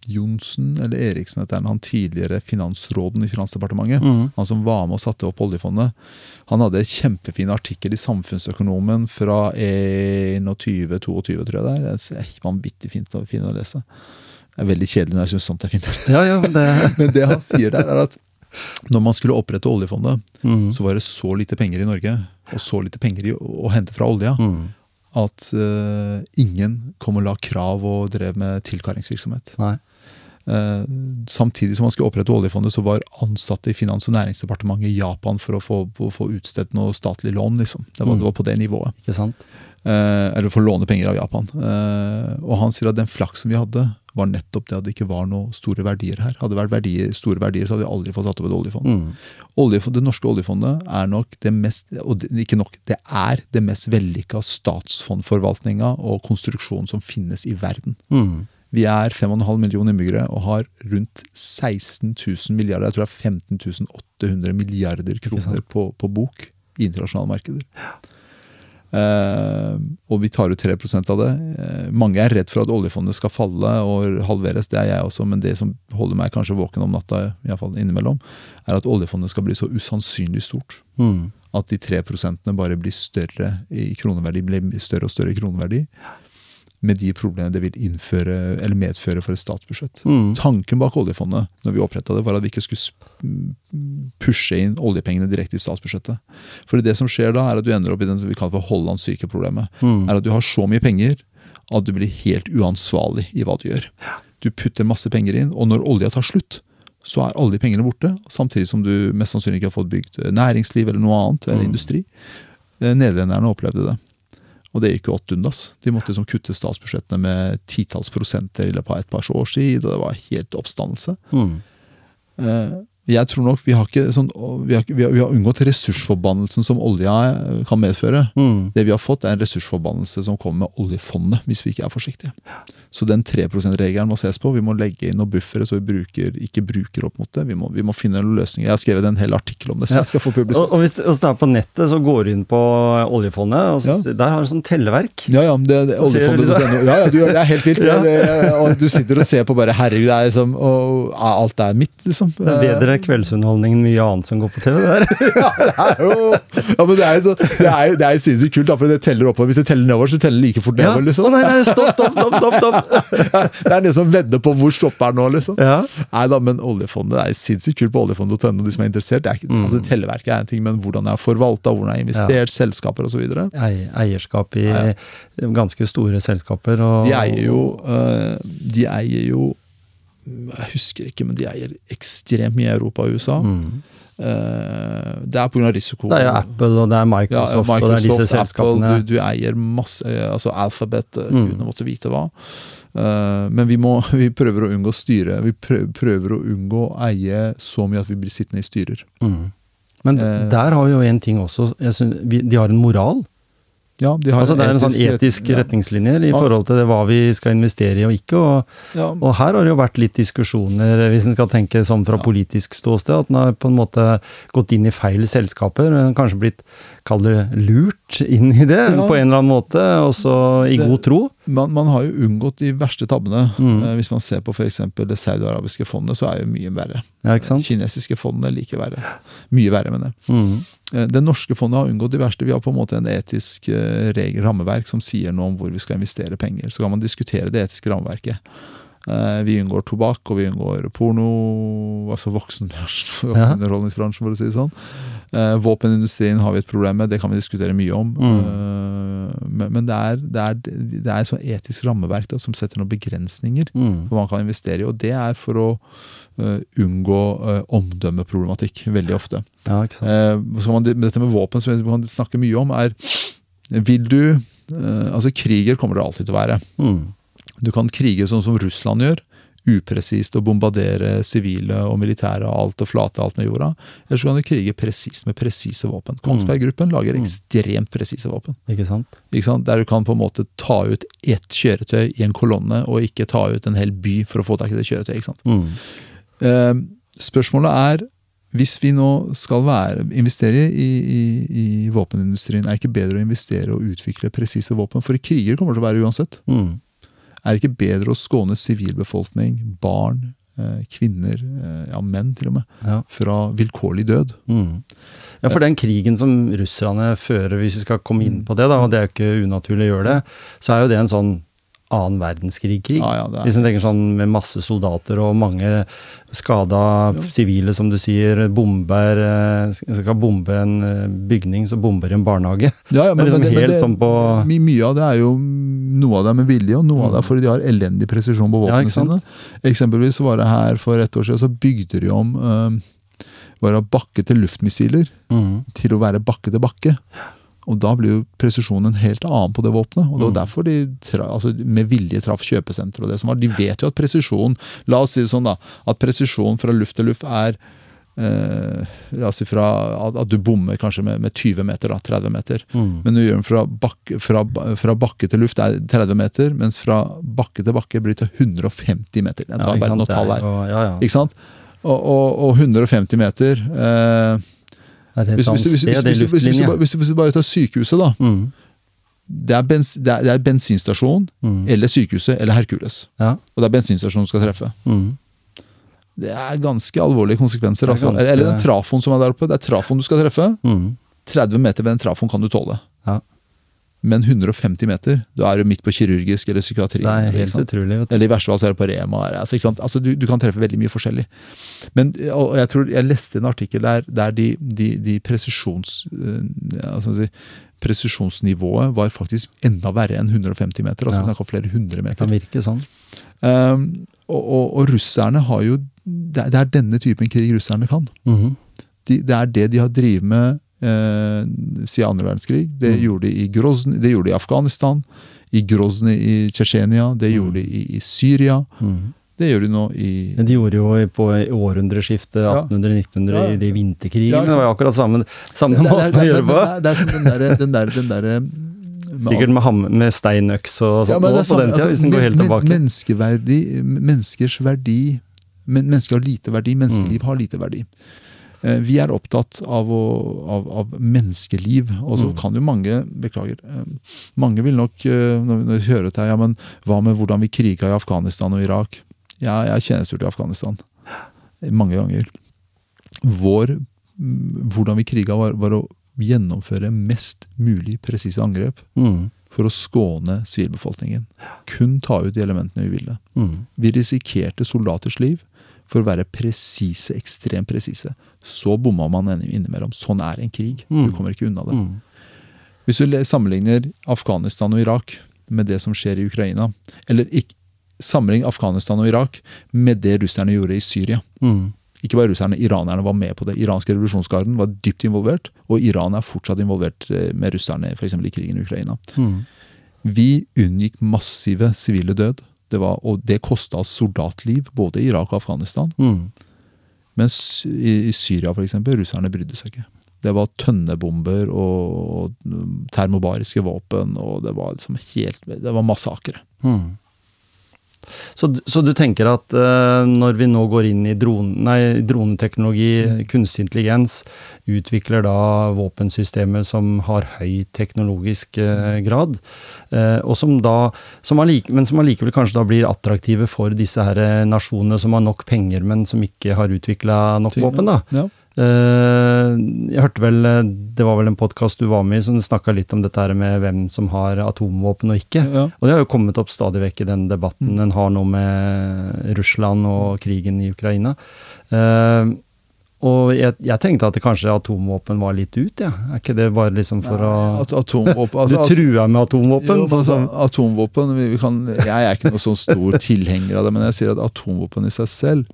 Johnsen, eller Eriksen heter han, han tidligere finansråden i Finansdepartementet, Mm. han som var med og satte opp oljefondet, han hadde en kjempefin artikkel i Samfunnsøkonomen fra 21-22, tror jeg det er. Det er vanvittig fint å, fint å lese. Det er veldig kjedelig når jeg syns sånt er fint. Ja, ja, det Men det han sier der, er at når man skulle opprette oljefondet, mm. så var det så lite penger i Norge, og så lite penger å hente fra olja, Mm. at uh, ingen kom og la krav og drev med tilkaringsvirksomhet. Nei. Uh, samtidig som man skulle opprette oljefondet, så var ansatte i Finans- og næringsdepartementet i Japan for å få, å få utstedt noe statlig lån. liksom. Det var, Mm. det var på det nivået. Eh, eller for å låne penger av Japan. Uh, og han sier at den flaksen vi hadde, var nettopp det at det ikke var noen store verdier her. Hadde det vært verdier, store verdier, så hadde vi aldri fått satt opp et oljefond. Mm. Oljefond, det norske oljefondet er nok det mest og det, ikke nok, det er det mest vellykka statsfondforvaltninga og konstruksjonen som finnes i verden. Mm. Vi er 5,5 millioner innbyggere og har rundt 16 000 milliarder, jeg tror det er 15 800 milliarder kroner på, på bok i internasjonale markeder. Eh, og vi tar ut 3 av det. Eh, mange er redd for at oljefondet skal falle og halveres, det er jeg også, men det som holder meg kanskje våken om natta, i hvert fall innimellom, er at oljefondet skal bli så usannsynlig stort. Mm. At de 3 bare blir større i kroneverdi, blir større og større i kroneverdi. Med de problemene det vil innføre, eller medføre for et statsbudsjett. Mm. Tanken bak oljefondet når vi oppretta det, var at vi ikke skulle pushe inn oljepengene direkte i statsbudsjettet. For det som skjer da, er at du ender opp i den som vi kaller for Hollands sykeproblemet. Mm. Er at du har så mye penger at du blir helt uansvarlig i hva du gjør. Du putter masse penger inn, og når olja tar slutt, så er alle de pengene borte. Samtidig som du mest sannsynlig ikke har fått bygd næringsliv eller noe annet, eller Mm. industri. Eh, Nederlenderne opplevde det. Og det gikk jo åt undas. De måtte liksom kutte statsbudsjettene med titalls prosenter i løpet av et par års tid, og det var helt oppstandelse. Mm. Eh, Jeg tror nok vi har ikke sånn Vi har, vi har, vi har unngått ressursforbannelsen som olja eh, kan medføre. Mm. Det vi har fått, er en ressursforbannelse som kommer med oljefondet, hvis vi ikke er forsiktige. Så den 3 %-regelen må ses på. Vi må legge inn noen buffere så vi bruker, ikke bruker opp mot det. Vi må, vi må finne en løsning. Jeg har skrevet en hel artikkel om det, så Ja. jeg skal få Og, publisert. og hvis, hvis du er på nettet, så går du inn på oljefondet, og så, der har du sånn telleverk. Ja, ja, det, det, oljefondet, du oljefondet.no. Ja, ja, du det. Det er helt vilt. Ja. Det, det, og du sitter og ser på bare Herregud, det er liksom og, Alt er mitt, liksom. Det er bedre kveldsunderholdning enn mye annet som går på TV. der. Det er jo, ja, men det er jo så, det er, jo- det er sinnssykt kult, da, for det teller oppover. Hvis det teller nedover, så teller det like fort Ja. nedover. Å liksom. nei, nei, stopp, stopp, stopp! stopp, stopp. Det er det som vedder på hvor stopper er nå, liksom. Ja. Nei da, men oljefondet det er sinnssykt kult på oljefondet.no, de som er interessert. Det er ikke, Mm. altså Telleverket er en ting, men hvordan det er forvalta, hvordan det er investert, selskaper osv. Ei- Eierskap i Ja. ganske store selskaper. Og, De eier jo øh, De eier jo Jeg husker ikke, men de eier ekstremt mye i Europa og USA. Mm. Eh, det er pga. risiko. Det er jo Apple, og det er Ja, Microsoft, og det er disse Microsoft, selskapene. Apple, du, du eier masse eh, Altså Alphabet, eh, Mm. gudene måtte vite hva. Men vi, må, vi prøver å unngå styre. Vi prøver, å unngå å eie så mye at vi blir sittende i styrer. Mm. Men der har vi jo en ting også. Synes, de har en moral. Ja, de har Altså Det er en sånn etisk- etisk ja. retningslinjer i Ja. forhold til det, hva vi skal investere i og ikke. Og, Ja, og her har det jo vært litt diskusjoner, hvis en skal tenke sånn fra politisk ståsted, at en har på en måte gått inn i feil selskaper. men Kanskje blitt, kall det lurt inn i det på en eller annen måte, og så i Det- god tro. man, man har jo unngått de verste tabbene. Mm. Eh, hvis man ser på f.eks. det saudiarabiske fondet, så er jo mye verre. Ja? Kinesiske fondet like verre. Mye verre, mener jeg. Mm. Eh, Det norske fondet har unngått de verste. Vi har på en måte en etisk eh, regel, rammeverk som sier noe om hvor vi skal investere penger. Så kan man diskutere det etiske rammeverket. Eh, Vi unngår tobakk, og vi unngår porno, altså voksenbransjen, Ja. voksenunderholdningsbransjen, for å si det sånn. Våpenindustrien har vi et problem med, det kan vi diskutere mye om. Mm. Men, det er, det er, det er et sånt etisk rammeverk da, som setter noen begrensninger Mm. hva man kan investere i. Og det er for å unngå eh, omdømmeproblematikk, veldig ofte. Ja. Eh, man, dette med våpen som kan snakke mye om, er Vil du eh, Altså, kriger kommer det alltid til å være. Mm. Du kan krige sånn som Russland gjør. Upresist og bombardere sivile og militære og alt og flate alt med jorda. Eller så kan du krige presist med presise våpen. Kongsberg Gruppen lager ekstremt presise våpen. Ikke sant? Ikke sant? Der du kan på en måte ta ut ett kjøretøy i en kolonne, og ikke ta ut en hel by for å få tak i det kjøretøyet. ikke sant? Mm. Eh, spørsmålet er, hvis vi nå skal være, investere i, i, i våpenindustrien, er det ikke bedre å investere og utvikle presise våpen? For kriger kommer det til å være uansett. Mm. Er det ikke bedre å skåne sivilbefolkning, barn, eh, kvinner, eh, ja menn til og med, Ja. fra vilkårlig død? Mm. Ja, for den krigen som russerne fører, hvis vi skal komme inn på det, da, og det er jo ikke unaturlig å gjøre det, så er jo det en sånn annen verdenskrig-krig. Ja, ja, Hvis en tenker sånn med masse soldater og mange skada sivile, som du sier, bomber eh, Skal bombe en eh, bygning, så bomber en barnehage. Ja, ja, Det men det, sånn på- my, Mye av det er jo Noe av det er med vilje, og noe av det er fordi de har elendig presisjon på våpnene ja, sine. Eksempelvis var det her for et år siden, så bygde de om øh, var det bakke til luftmissiler Mm. til å være bakke til bakke. Og da blir jo presisjonen helt annen på det våpenet. Og det var Mm. derfor de altså med vilje traff kjøpesenter og det som var. De vet jo at presisjon La oss si det sånn, da. At presisjon fra luft til luft er eh, La oss si fra at, at du bommer kanskje med, med 20 meter, da, 30 meter. Mm. Men du gjør den fra fra, fra bakke til luft er 30 meter, mens fra bakke til bakke blir det 150 meter. Jeg Ja, tar ikke bare noe tall her. Og, Ja, ja. Ikke sant? Og, og, og 150 meter eh, Det hvis, du bare- du tar sykehuset, da. Mm. Det er, bens, det er, det er bensinstasjon Mm. eller sykehuset eller Hercules. Ja. Og det er bensinstasjonen som skal treffe. Mm. Det er ganske alvorlige konsekvenser. Det er Altså. Eller den trafoen som er der oppe. Det er trafoen du skal treffe. Mm. 30 meter ved den trafoen kan du tåle. Men 150 meter, da er du midt på kirurgisk eller psykiatri. Det er helt utrolig. Du. Eller i verste fall så er det på Rema. Altså? Altså, du, du kan treffe veldig mye forskjellig. Men og jeg tror jeg leste en artikkel der, der de, de, de presisjons... Altså, presisjonsnivået var faktisk enda verre enn 150 meter. Altså Ja. vi snakker om flere hundre meter. Det kan virke sånn. Um, og, og, og russerne har jo det er, denne typen krig russerne kan. Mhm. De, det er det de har drevet med eh, siden andre verdenskrig. Det, Mm. gjorde de i Grozny, det gjorde de i Afghanistan, i Grozny i Tsjetsjenia, det gjorde de i, i Syria. Mm. Det gjør de nå i Men De gjorde jo på århundreskiftet 1800-1900 Ja. i de vinterkrigene. Ja, det var jo akkurat samme, samme det, måten det, å gjøre det, på. det, er som den derre den der, den der, med Sikkert med, ham, med steinøks og Ja, sånt det er på den samme- tida, hvis den går altså, helt men- tilbake. Menneskeverdi, menneskers verdi men, Mennesker har lite verdi, menneskeliv Mm. har lite verdi. Eh, Vi er opptatt av, å, av, av menneskeliv, og så Mm. kan jo mange Beklager. eh, Mange vil nok, eh, når vi hører dette, ja, men hva med hvordan vi kriga i Afghanistan og Irak? Ja, jeg tjenestegjorde i Afghanistan mange ganger. Vår, mm, hvordan vi kriga, var, var å gjennomføre mest mulig presise angrep Mm. for å skåne sivilbefolkningen. Kun ta ut de elementene vi ville. Mm. Vi risikerte soldaters liv for å være presise, ekstremt presise. Så bomma man inn- innimellom. Sånn er en krig. Mm. Du kommer ikke unna det. Mm. Hvis du sammenligner Afghanistan og Irak med det som skjer i Ukraina, eller ikke, sammenlign Afghanistan og Irak med det russerne gjorde i Syria. Mm. Ikke bare russerne, iranerne var med på det. Iranske revolusjonsgarden var dypt involvert, og Iran er fortsatt involvert eh, med russerne f.eks. i krigen i Ukraina. Mm. Vi unngikk massive sivile død, det var, og det kosta soldatliv både i Irak og Afghanistan. Mm. Mens i, i Syria f.eks. russerne brydde seg ikke. Det var tønnebomber og termobariske våpen, og det var liksom helt Det var massakre. Mm. Så, så du tenker at uh, når vi nå går inn i dron, nei, droneteknologi, kunstig intelligens, utvikler da våpensystemer som har høy teknologisk uh, grad, uh, og som da, som allike, men som allikevel kanskje da blir attraktive for disse her nasjonene som har nok penger, men som ikke har utvikla nok våpen, da. Ja. Eh, jeg hørte vel, eh, Det var vel en podkast du var med i som snakka litt om dette her med hvem som har atomvåpen og ikke. Ja. Og det har jo kommet opp stadig vekk i den debatten en har nå med Russland og krigen i Ukraina. Uh, og jeg, jeg tenkte at det kanskje atomvåpen var litt ut, ja. Er ikke det bare liksom for å At Du altså, at- trua med atomvåpen? Jo, sånn altså, atomvåpen vi, vi kan, Jeg er ikke noen sånn stor tilhenger av det, men jeg sier at atomvåpen i seg selv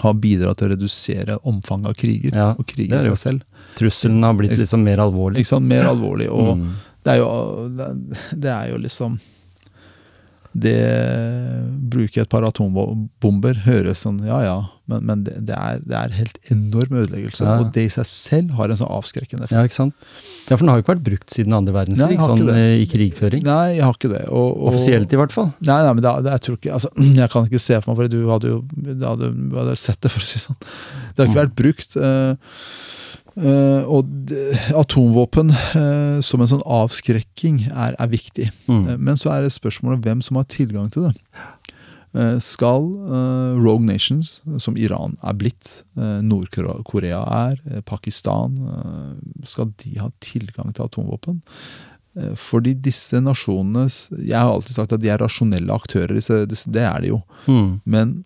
har bidratt til å redusere omfanget av kriger Ja, og kriger det i seg selv. trusselen har blitt liksom mer alvorlig. Ikke sant? Mer alvorlig. Og Mm. Det er jo, det- det er jo liksom Det bruker et par atombomber høres sånn ja ja, men, men det, det, er, det er helt enorm ødeleggelse. Ja. Og det i seg selv har en sånn avskrekkende effekt. Ja, ikke sant? Ja, for den har jo ikke vært brukt siden andre verdenskrig, nei, sånn eh, i krigføring. Nei, jeg har ikke det. Og, og, Offisielt, i hvert fall. Nei, nei, men det, jeg tror ikke altså, Jeg kan ikke se for meg, for du hadde jo du hadde, du hadde sett det, for å si det sånn. Det har ikke vært brukt. eh, eh, og atomvåpen uh, som en sånn avskrekking er, er viktig. Mm. Eh, men så er det spørsmålet hvem som har tilgang til det. Skal Rogue Nations, som Iran er blitt, Nord-Korea er, Pakistan Skal de ha tilgang til atomvåpen? Fordi disse nasjonene Jeg har alltid sagt at de er rasjonelle aktører. Disse, disse, det er de jo. Mm. Men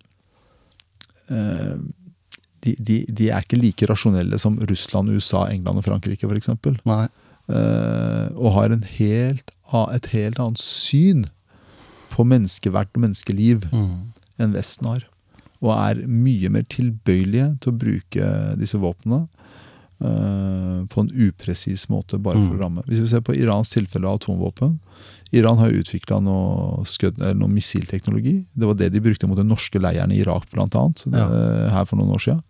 de, de, de er ikke like rasjonelle som Russland, USA, England og Frankrike f.eks. Nei. Eh, og har en helt, et helt annet syn på menneskeverd og menneskeliv Mm. enn Vesten har. Og er mye mer tilbøyelige til å bruke disse våpnene uh, på en upresis måte, bare for Mm. å ramme. Hvis vi ser på Irans tilfelle av atomvåpen Iran har utvikla noe, noe missilteknologi. Det var det de brukte mot den norske leiren i Irak, annet, Ja. eh, her for noen år siden.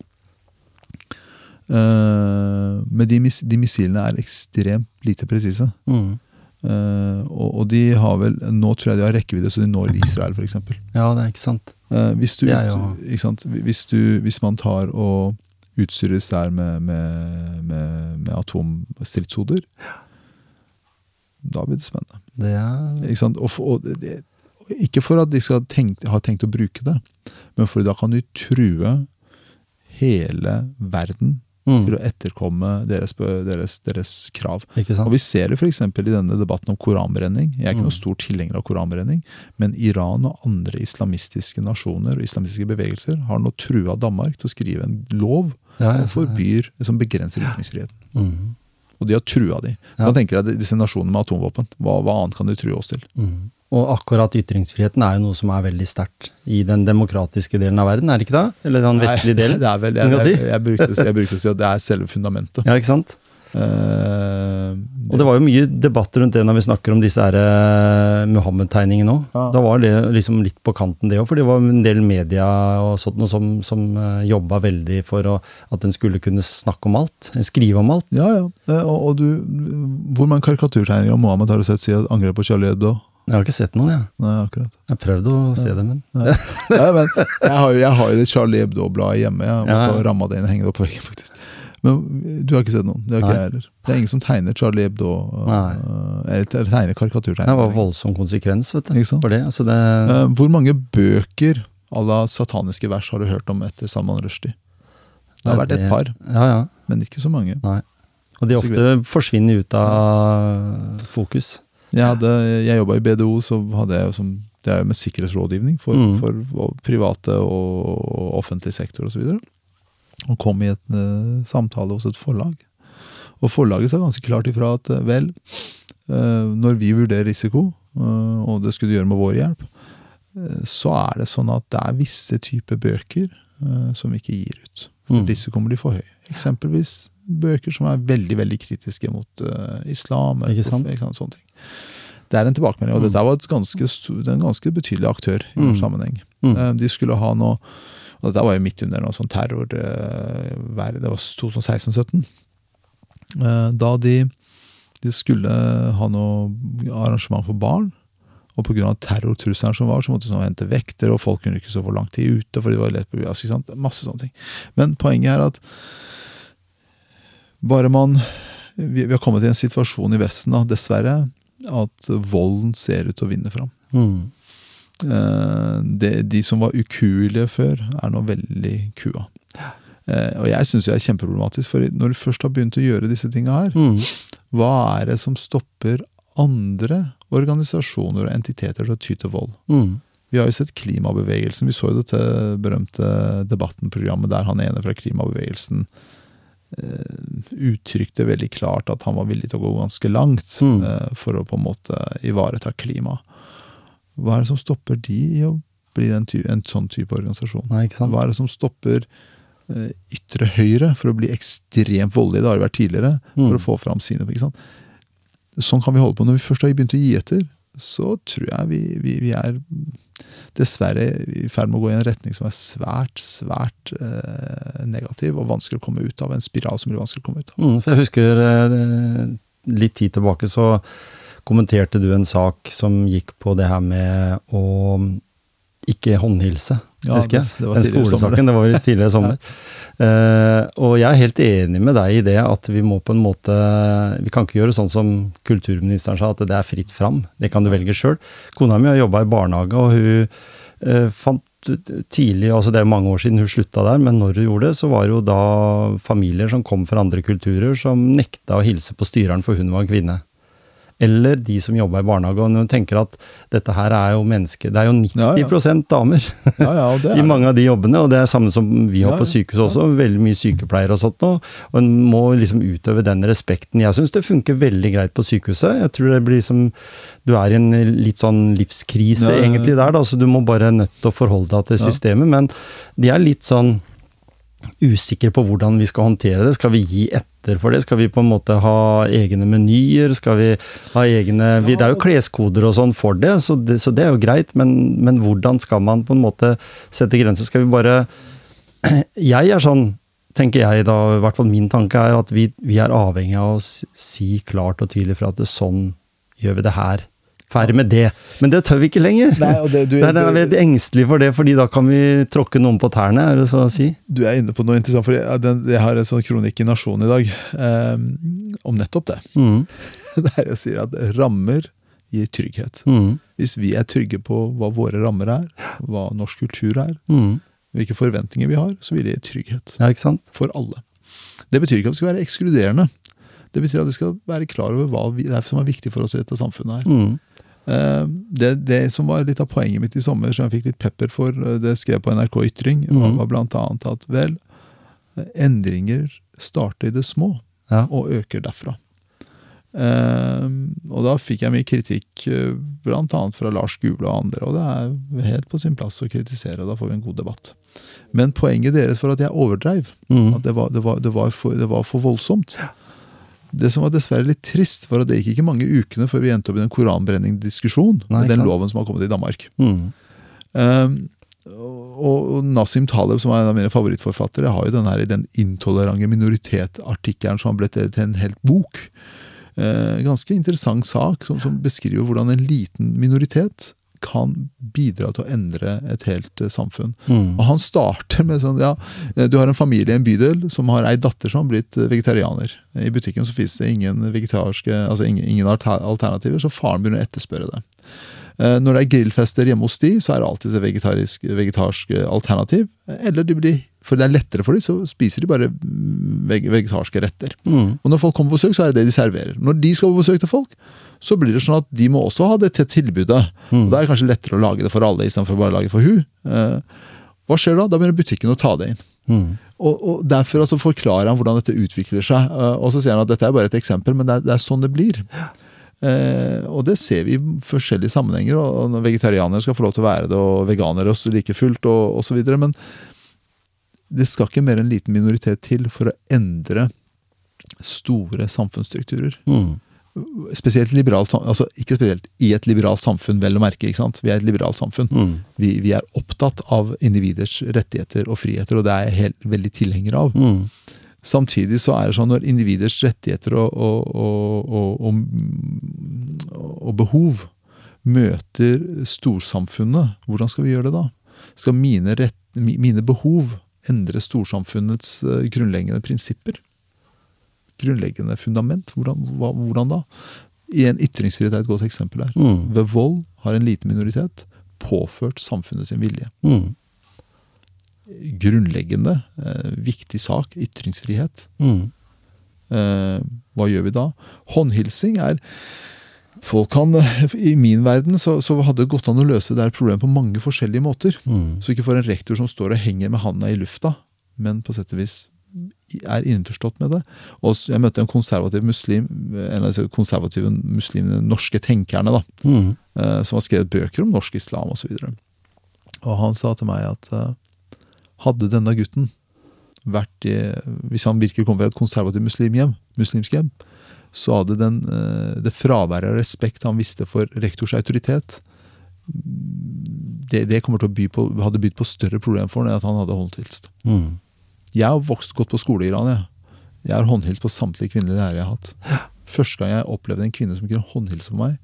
Uh, men de, mis de missilene er ekstremt lite presise. Mm. Uh, og, og de har vel Nå tror jeg de har rekkevidde så de når Israel, f.eks. Ja, det er ikke sant. Uh, hvis, du, er jo- ikke sant? Hvis, du, hvis man tar og utstyres der med, med, med, med atomstridshoder, da blir det spennende. Det er Ikke, sant? Og, og det, ikke for at de skal tenkt, ha tenkt å bruke det, men for da kan de true hele verden mm. til å etterkomme deres, deres, deres krav. Og Vi ser det f.eks. i denne debatten om koranbrenning. Jeg er ikke Mm. noen stor tilhenger av koranbrenning, men Iran og andre islamistiske nasjoner og islamistiske bevegelser har nå trua Danmark til å skrive en lov Ja, som forbyr, som begrenser ytringsfriheten. Mm. Og de har trua de. Ja. Man tenker at disse nasjonene med atomvåpen, hva, hva annet kan de true oss til? Mm. Og akkurat ytringsfriheten er jo noe som er veldig sterkt i den demokratiske delen av verden, er det ikke det? Eller den vestlige delen? Nei. Det er vel, jeg, jeg, jeg, brukte, jeg brukte å si at det er selve fundamentet. Ja, ikke sant? Eh, Og det var jo mye debatt rundt det når vi snakker om disse uh, eh, Muhammed-tegningene òg. Ja. Da var det liksom litt på kanten det òg, for det var en del media og sånt noe som, som uh, jobba veldig for å, at en skulle kunne snakke om alt. Skrive om alt. Ja, ja. Eh, Og, og du, hvor mange karikaturtegninger av Mohammed har du sett siden angrep på Charlie Hebdo? Jeg har ikke sett noen, jeg. Nei, akkurat. Jeg har prøvd å se det, men Ja. Ja, men jeg har, jo, jeg har jo det Charlie Hebdo-bladet hjemme. Jeg Ja, få ramma det inn og henge det opp på veggen, faktisk. Men du har ikke sett noen? Det har ikke jeg heller. Det er ingen som tegner Charlie Hebdo. Nei. eh, Eller tegner karikaturtegninger. det var voldsom konsekvens, vet du. For det, altså det Eh, hvor mange bøker à la sataniske vers har du hørt om etter Salman Rushdie? Det har vært et par, Ja, ja. men ikke så mange. Nei. Og de ofte forsvinner ut av fokus. Jeg, hadde, jeg jobba i BDO, så hadde jeg som det er jo med sikkerhetsrådgivning for, Mm. for private og offentlig sektor osv. Og, og kom i et uh, samtale hos et forlag. Og forlaget sa ganske klart ifra at eh, vel, eh, når vi vurderer risiko, og det skulle du gjøre med vår hjelp, så er det sånn at det er visse typer bøker som vi ikke gir ut. For Mm. risikoen blir for høy. Eksempelvis bøker som er veldig veldig kritiske mot islam. eller Ikke sant? Ikke sant? Sånne ting. Det er en tilbakemelding, og Mm. dette var et ganske, en ganske betydelig aktør i vår Mm. sammenheng. Mm. De skulle ha noe og Dette var jo midt under noe sånn terror eh, Det var 2016-2017. Eh, Da de, de skulle ha noe arrangement for barn. Og pga. terrortrusselen som var, så måtte de sånn hente vekter, og folk kunne ikke stå for lang tid ute. for det var lett på ikke sant? Masse sånne ting. Men poenget er at bare man vi, vi har kommet i en situasjon i Vesten, da, dessverre, at volden ser ut til å vinne fram. Mm. Eh, det, de som var ukuelige før, er nå veldig kua. Eh, og jeg syns det er kjempeproblematisk, for når du først har begynt å gjøre disse tinga her, Mm. hva er det som stopper andre organisasjoner og entiteter til å ty til vold? Mm. Vi har jo sett klimabevegelsen. Vi så jo dette berømte Debatten-programmet der han ene fra klimabevegelsen uh, uttrykte veldig klart at han var villig til å gå ganske langt Mm. uh, for å på en måte ivareta klima. Hva er det som stopper de i å bli en, ty en sånn type organisasjon? Nei? Hva er det som stopper uh, ytre høyre for å bli ekstremt voldelig, det har det vært tidligere, for Mm. å få fram sine sånn kan vi holde på. Når vi først har begynt å gi etter, så tror jeg vi, vi, vi er dessverre i ferd med å gå i en retning som er svært, svært eh, negativ og vanskelig å komme ut av. En spiral som blir vanskelig å komme ut av. Mm, for jeg husker eh, litt tid tilbake så kommenterte du en sak som gikk på det her med å ikke håndhilse, Ja, husker jeg. det- det var Den skolesaken, det var vel tidligere sommer. uh, og jeg er helt enig med deg i det at vi må på en måte Vi kan ikke gjøre sånn som kulturministeren sa, at det er fritt fram. Det kan du velge sjøl. Kona mi har jobba i barnehage, og hun uh, fant tidlig, altså det er mange år siden hun slutta der, men når hun gjorde det, så var det jo da familier som kom fra andre kulturer, som nekta å hilse på styreren for hun var en kvinne. Eller de som jobba i barnehage. Og når du tenker at dette her er jo mennesker Det er jo 90 Ja, ja. damer Ja, i mange av de jobbene, og det er samme som vi har på sykehuset sykehus også. Veldig mye sykepleiere og sånt nå. Og en må liksom utøve den respekten. Jeg syns det funker veldig greit på sykehuset. Jeg tror det blir liksom Du er i en litt sånn livskrise egentlig der, da, så du må bare nødt til å forholde deg til systemet. Men de er litt sånn usikre på hvordan vi skal håndtere det. Skal vi gi etter for det? Skal vi på en måte ha egne menyer? Skal vi ha egne vi, Det er jo kleskoder og sånn for det, så det, så det er jo greit, men, men hvordan skal man på en måte sette grenser? Skal vi bare Jeg er sånn, tenker jeg da, i hvert fall min tanke er at vi, vi er avhengig av å si klart og tydelig fra at det, sånn gjør vi det her. Ferdig med det. Men det tør vi ikke lenger. Nei, og det, du, Der er vi litt engstelige for det, fordi da kan vi tråkke noen på tærne, er det så å si? du er inne på noe interessant, for jeg, den, jeg har en sånn kronikk i Nasjonen i dag um, om nettopp det. Mm. Der jeg sier at rammer gir trygghet. Mm. Hvis vi er trygge på hva våre rammer er, hva norsk kultur er, Mm. hvilke forventninger vi har, så vil det gi trygghet Ja, ikke sant? for alle. Det betyr ikke at det skal være ekskluderende. Det betyr at vi skal være klar over hva vi, det er som er viktig for oss i dette samfunnet her. Mm. Eh, Det, det som var litt av poenget mitt i sommer, som jeg fikk litt pepper for, eh, det skrev på NRK Ytring, Mhm. var blant annet at vel, eh, endringer starter i det små Ja. og øker derfra. Uh, og da fikk jeg mye kritikk, blant annet fra Lars Gule og andre, og det er helt på sin plass å kritisere, og da får vi en god debatt. Men poenget deres for at jeg overdreiv. Mm. At det var, det, var, det, var for, det var for voldsomt. Det som var dessverre litt trist, var at det gikk ikke mange ukene før vi endte opp i en koranbrenning-diskusjon med den loven som har kommet i Danmark. Mm. Um, og, Nasim Taleb, som er en av mine favorittforfattere, har jo den her i den intolerante minoritet-artikkelen som har blitt til en helt bok. Eh, ganske interessant sak som, som beskriver hvordan en liten minoritet kan bidra til å endre et helt eh, samfunn. Mm. Og han starter med sånn, ja, eh, du har en familie i en bydel som har ei datter som har blitt eh, vegetarianer. I butikken så finnes det ingen vegetarske, altså ingen, ingen alternativer, så faren begynner å etterspørre det. Når det er grillfester hjemme hos de, så er det alltid et vegetarisk, vegetarsk alternativ. Eller de blir, for det er lettere for dem, så spiser de bare mm, veg vegetarske retter. Mm. Og når folk kommer på besøk, så er det det de serverer. Når de skal på besøk til folk, så blir det sånn at de må også ha det til tilbudet. Mm. Og Da er det kanskje lettere å lage det for alle istedenfor bare å lage det for hun. Eh, hva skjer da? Da begynner butikken å ta det inn. Mm. Og, og Derfor altså forklarer han hvordan dette utvikler seg. Eh, og så sier han at dette er bare et eksempel, men det er, det er sånn det blir. Eh, og det ser vi i forskjellige sammenhenger. og og Vegetarianere skal få lov til å være det, og veganere også like fullt, og osv. Men det skal ikke mer enn en liten minoritet til for å endre store samfunnsstrukturer. Mm. Spesielt liberalt, altså ikke spesielt i et liberalt samfunn, vel å merke. ikke sant? Vi er et liberalt samfunn. Mm. Vi, vi er opptatt av individers rettigheter og friheter, og det er jeg helt, veldig tilhenger av. Mm. Samtidig så er det sånn når individers rettigheter og, og, og, og, behov møter storsamfunnet, hvordan skal vi gjøre det da? Skal mine, rett, mine behov endre storsamfunnets eh, grunnleggende prinsipper? Grunnleggende fundament? Hvordan, hva, hvordan da? I en ytringsfrihet er et godt eksempel her. Mm. Ved vold har en liten minoritet påført samfunnet sin vilje. Mm. Grunnleggende, eh, viktig sak, ytringsfrihet. Mm. Eh, hva gjør vi da? Håndhilsing er Folk kan, I min verden så, så hadde det gått an å løse det problemet på mange forskjellige måter. Mm. Så ikke for en rektor som står og henger med handa i lufta, men på sett og vis er innforstått med det. Og jeg møtte en konservativ muslim, en av disse konservative muslimene, norske tenkerne, da, Mm. eh, som har skrevet bøker om norsk islam osv. Og, og han sa til meg at eh, hadde denne gutten vært i Hvis han virkelig kom fra et konservativt muslimhjem, muslimsk hjem, så hadde den, eh, det fraværet av respekt han visste for rektors autoritet, det, det kommer til å by på, hadde bydd på større problemer for ham enn at han hadde håndhilst. Mm. Jeg har vokst godt på skole i Iran. Jeg, jeg har håndhilst på samtlige kvinnelige lærere jeg har hatt. Første gang jeg opplevde en kvinne som kunne håndhilse på meg,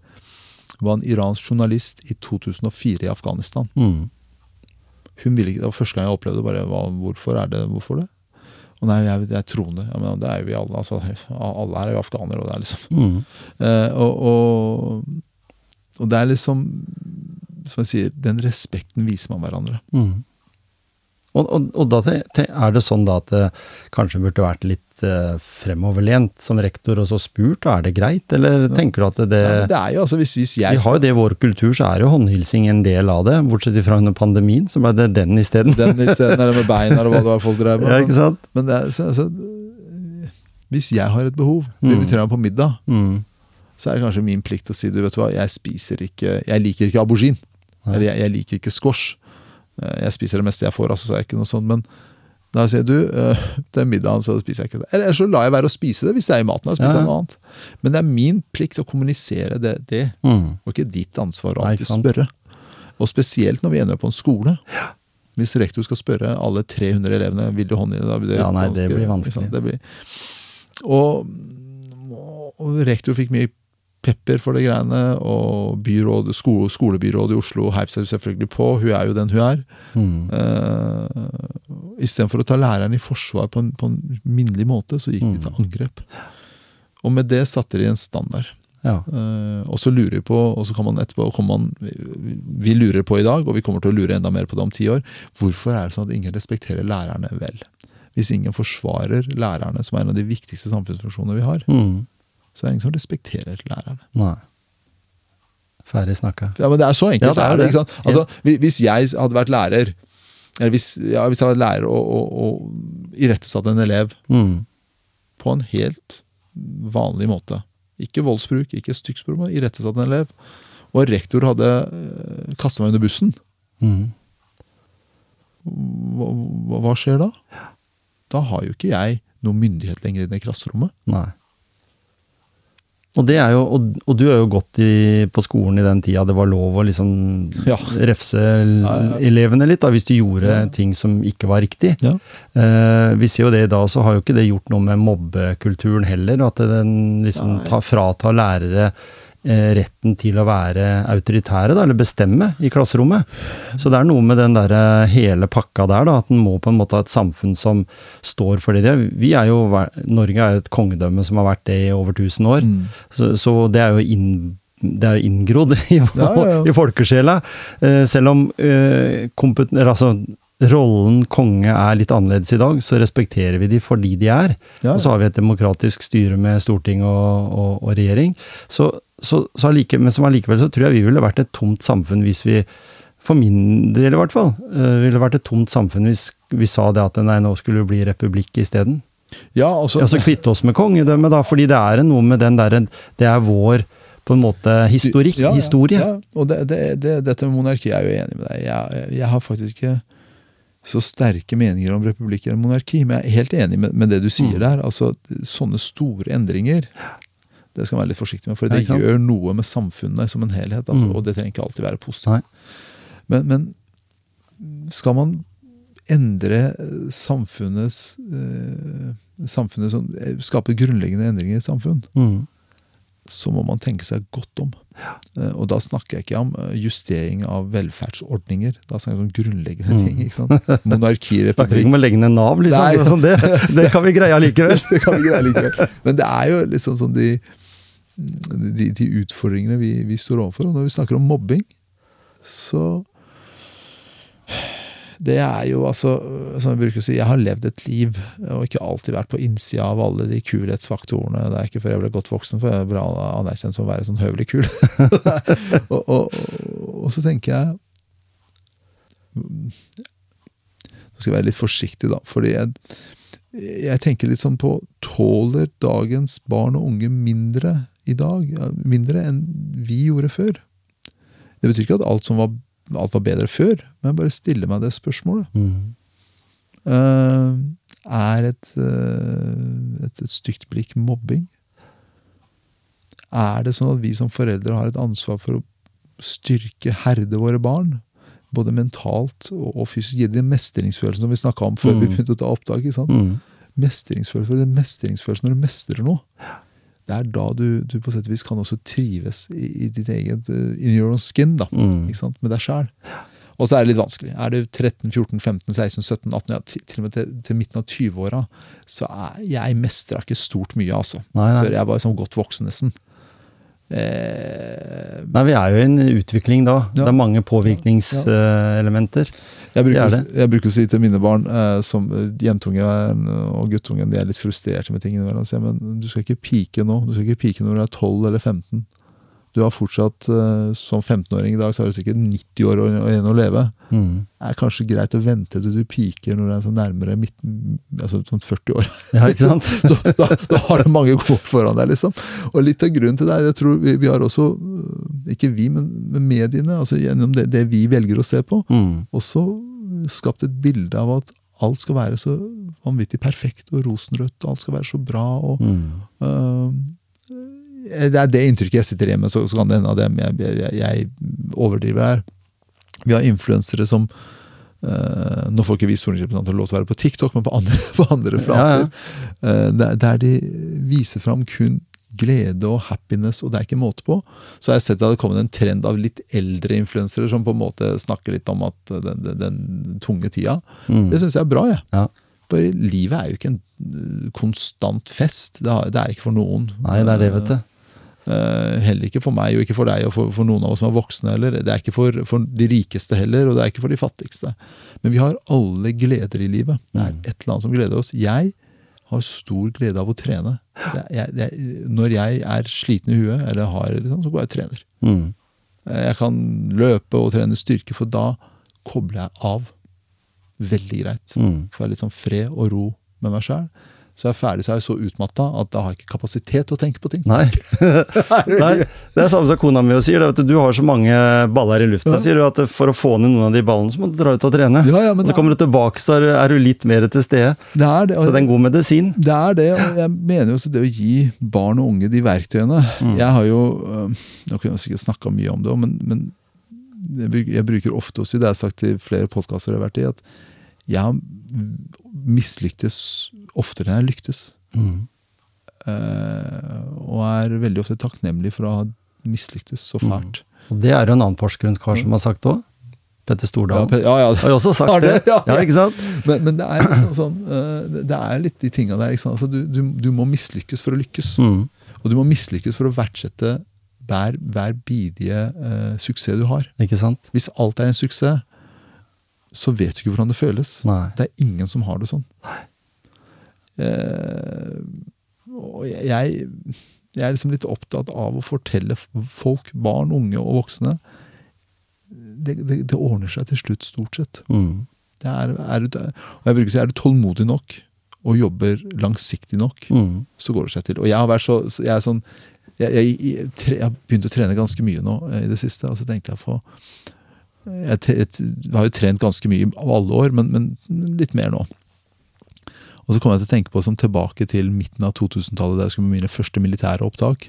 var en iransk journalist i 2004 i Afghanistan. Mm. Hun ville ikke, Det var første gang jeg opplevde bare, hva, Hvorfor er det, hvorfor det? Og nei, jeg, jeg er troende. Ja, men det er jo vi alle. altså, Alle her er jo afghanere. og det er liksom Mm. Eh, og, og, og det er liksom Som jeg sier, den respekten viser man hverandre. Mm. Og, og, og da er det sånn da at det kanskje burde vært litt eh, fremoverlent som rektor, og så spurt, er det greit, eller tenker du at det, Ja, det er jo altså, hvis, hvis jeg Vi har jo det i vår kultur, så er jo håndhilsing en del av det, bortsett fra under pandemien, så ble det den isteden. Den isteden, eller med beina, eller hva det var folk drev med. Ja, ikke sant? Men det er, så, altså, hvis jeg har et behov, du Mm. inviterer meg på middag, Mm. så er det kanskje min plikt å si du vet hva, jeg spiser ikke Jeg liker ikke aubergine. Eller jeg, jeg liker ikke squash. Eh, Jeg spiser det meste jeg får, altså, så er det ikke noe sånt. Men da sier du øh, til middagen så spiser jeg ikke det. Eller så lar jeg være å spise det hvis det er i maten. Jeg spiser Ja, ja. noe annet. Men det er min plikt å kommunisere det, det Mm. og ikke ditt ansvar å alltid spørre. Og spesielt når vi ender på en skole. Hvis rektor skal spørre alle 300 elevene vil du hånd i det, da blir det Ja, nei, det blir vanskelig. Det blir, og, og rektor fikk mye pepper for de greiene, og byråd, skole, skolebyrådet i Oslo heiv seg selvfølgelig på. Hun er jo den hun er. Mm. Uh, Istedenfor å ta læreren i forsvar på en, på en minnelig måte, så gikk mm. vi til angrep. Og med det satte de en standard. Ja. Uh, og så lurer vi på, og så kan man etterpå man, Vi lurer på i dag, og vi kommer til å lure enda mer på det om ti år. Hvorfor er det sånn at ingen respekterer lærerne vel? Hvis ingen forsvarer lærerne, som er en av de viktigste samfunnsfunksjonene vi har, Mm. Så er det ingen som respekterer lærerne. Nei. Ferdig snakka. Ja, men Det er så enkelt. Ja, det er det, ikke sant? Altså, Hvis jeg hadde vært lærer, eller hvis, ja, hvis jeg hadde vært lærer og, og, og irettesatt en elev Mm. på en helt vanlig måte. Ikke voldsbruk, ikke styggspråk, men irettesatt en elev. Og rektor hadde kasta meg under bussen. Mm. Hva, hva, skjer da? Da har jo ikke jeg noe myndighet lenger inne i klasserommet. Nei. Og, det er jo, og, og du har jo gått i, på skolen i den tida det var lov å liksom Ja. refse ja. elevene litt, da, hvis du gjorde Ja. ting som ikke var riktig. Ja. Eh, vi ser jo det i dag, så har jo ikke det gjort noe med mobbekulturen heller. At den liksom tar, fratar lærere retten til å være autoritære, da, eller bestemme i klasserommet. Så det er noe med den der eh, hele pakka der, da, at en må på en måte ha et samfunn som står for det de er. Vi er jo, Norge er et kongedømme som har vært det i over 1000 år. Mm. Så, så det er jo inn, det er inngrodd i, Ja, ja, ja. i folkesjela. Eh, selv om eh, altså, rollen konge er litt annerledes i dag, så respekterer vi de for de de er. Ja, Og så har vi et demokratisk styre med storting og, og, og regjering. Så, så, så allike, men som allikevel så tror jeg vi ville vært et tomt samfunn hvis vi for min del i hvert fall, uh, ville vært et tomt samfunn hvis vi sa det at nei, nå skulle det bli republikk isteden. ja, altså, Ja, så kvitte oss med kongedømmet, da, fordi det er noe med den derre Det er vår på en måte historikk, Ja, ja, historie. Ja, og det, det, det, dette med monarkiet er jeg jo enig med deg. Jeg, jeg har faktisk ikke så sterke meninger om republikk eller monarki, men jeg er helt enig med, med det du sier Mm. der. Altså, Sånne store endringer det skal man være litt forsiktig med, for det gjør noe med samfunnet som en helhet. Altså, Mm. Og det trenger ikke alltid være positivt. Men, men skal man endre eh, samfunnets eh, Samfunnet som eh, Skape grunnleggende endringer i et samfunn, Mm. Så må man tenke seg godt om. Eh, Og da snakker jeg ikke om eh, justering av velferdsordninger. Da snakker jeg om grunnleggende Mm. ting. ikke sant? Monarki, Snakker ikke om å legge ned Nav, liksom. Sånn det, det kan vi greie allikevel. Det kan vi greie likevel. Men det er jo liksom sånn de, de, de utfordringene vi, vi står overfor. Og når vi snakker om mobbing, så Det er jo altså, som jeg bruker å si, jeg har levd et liv og ikke alltid vært på innsida av alle de kulhetsfaktorene. Det er ikke før jeg ble godt voksen, for jeg ble anerkjent som å være sånn høvelig kul. og, og, og så tenker jeg Nå skal jeg være litt forsiktig, da. fordi jeg, jeg tenker litt sånn på Tåler dagens barn og unge mindre i dag? Mindre enn vi gjorde før? Det betyr ikke at alt, som var, alt var bedre før, men jeg bare stiller meg det spørsmålet. Mm. Uh, er et, uh, et, et stygt blikk mobbing? Er det sånn at vi som foreldre har et ansvar for å styrke, herde våre barn? Både mentalt og og fysisk. Gi dem mestringsfølelsen som vi snakka om før vi Mm. begynte å ta opptak. Mm. Mestringsfølelse, mestringsfølelsen når du mestrer noe. Det er da du, du på sett og vis kan også trives i, i ditt eget uh, In your own skin, da. Mm. Ikke sant? Med deg sjæl. Og så er det litt vanskelig. Er du 13, 14, 15, 16, 17, 18, ja, til, til og med til, til midten av 20-åra, så er jeg mestra ikke stort mye, altså. Nei, nei. Før jeg var sånn godt voksen, nesten. Eh, Nei, vi er jo i en utvikling da. Ja. Det er mange påvirkningselementer. Jeg er å- jeg bruker å si til mine barn, eh, som eh, jentungen og guttungen, de er litt frustrerte med ting innimellom. sier Men du skal ikke pike nå. Du skal ikke pike når du er 12 eller 15. Du har fortsatt, eh, som 15-åring i dag, så har du sikkert 90 år igjen å leve. Mm. Det er kanskje greit å vente til du piker når du er så nærmere midten, altså sånn 40 år. Ja, ikke sant? Så da, da har du mange gode foran deg, liksom. Og litt av grunnen til det jeg tror vi, vi har også, øh, ikke vi, men, men mediene, altså gjennom det, det vi velger å se på, Mm. også skapt et bilde av at alt skal være så vanvittig perfekt og rosenrødt, og alt skal være så bra. og Mm. øh, Det er det inntrykket jeg sitter igjen med, så, så kan det hende at jeg, jeg, jeg, overdriver her. Vi har influensere som øh, Nå får ikke vi stortingsrepresentanter lov til å være på TikTok, men på andre, på andre flater. Eh, der, der de viser fram kun glede og happiness, og det er ikke måte på. Så har jeg sett at det har kommet en trend av litt eldre influensere som på en måte snakker litt om at den, den, den tunge tida. Mm. Det syns jeg er bra, jeg. Ja. For livet er jo ikke en eh, konstant fest. Det, har, det er ikke for noen. Nei, det er det, vet du. Eh, heller ikke for meg, og ikke for deg og for, for noen av oss som er voksne heller. Det er ikke for, for de rikeste heller, og det er ikke for de fattigste. Men vi har alle gleder i livet. Det er et eller annet som gleder oss. Jeg har stor glede av å trene. Det, jeg, det, når jeg er sliten i huet, eller har, liksom, så går jeg og trener. Mm. Eh, Jeg kan løpe og trene styrke, for da kobler jeg av veldig greit. Mm. Får jeg litt sånn fred og ro med meg sjøl. Så jeg er ferdig, så er jeg så utmatta at da har jeg ikke kapasitet til å tenke på ting. Nei. Nei. Det er samme som kona mi sier. det, du, har så mange baller i lufta, Ja. sier du. At for å få ned noen av de ballene, så må du dra ut og trene. Ja, ja, men og så kommer du tilbake, så er du, er litt mer til stede. Det er det. Så det er en god medisin. Det er det, og jeg mener jo også det å gi barn og unge de verktøyene. Jeg har jo Nå kunne jeg sikkert snakka mye om det òg, men, men jeg, bruker, ofte å si, det har jeg sagt til flere podkaster jeg har vært i, at jeg har mislyktes oftere enn jeg lyktes. Mm. Eh, og er veldig ofte takknemlig for å ha mislyktes så fælt. Og det er jo en annen forskergrunnkar som har sagt det òg. Petter Stordalen. Ja, ja, ja. har jo også sagt det. det? Ja, ikke sant? Men, men det er liksom sånn eh, det- er litt de tinga der. Altså, du, du, du må mislykkes for å lykkes. Mm. Og du må mislykkes for å verdsette hver, hver bidige uh, suksess du har. Ikke sant? Hvis alt er en suksess, så vet du ikke hvordan det føles. Nei. Det er ingen som har det sånn. Uh, og jeg, jeg er liksom litt opptatt av å fortelle folk, barn, unge og voksne det, det, det ordner seg til slutt, stort sett. Mm. Det er, er, du- og jeg bruker å si, er du tålmodig nok og jobber langsiktig nok, Mm. så går det seg til. Og jeg har vært så, så jeg er sånn jeg, jeg, jeg, jeg begynte å trene ganske mye nå eh, i det siste, og så tenkte jeg på jeg, har jo trent ganske mye av alle år, men, men litt mer nå. Og så kom jeg til å tenke på som tilbake til midten av 2000-tallet, da jeg skulle med mine første militære opptak.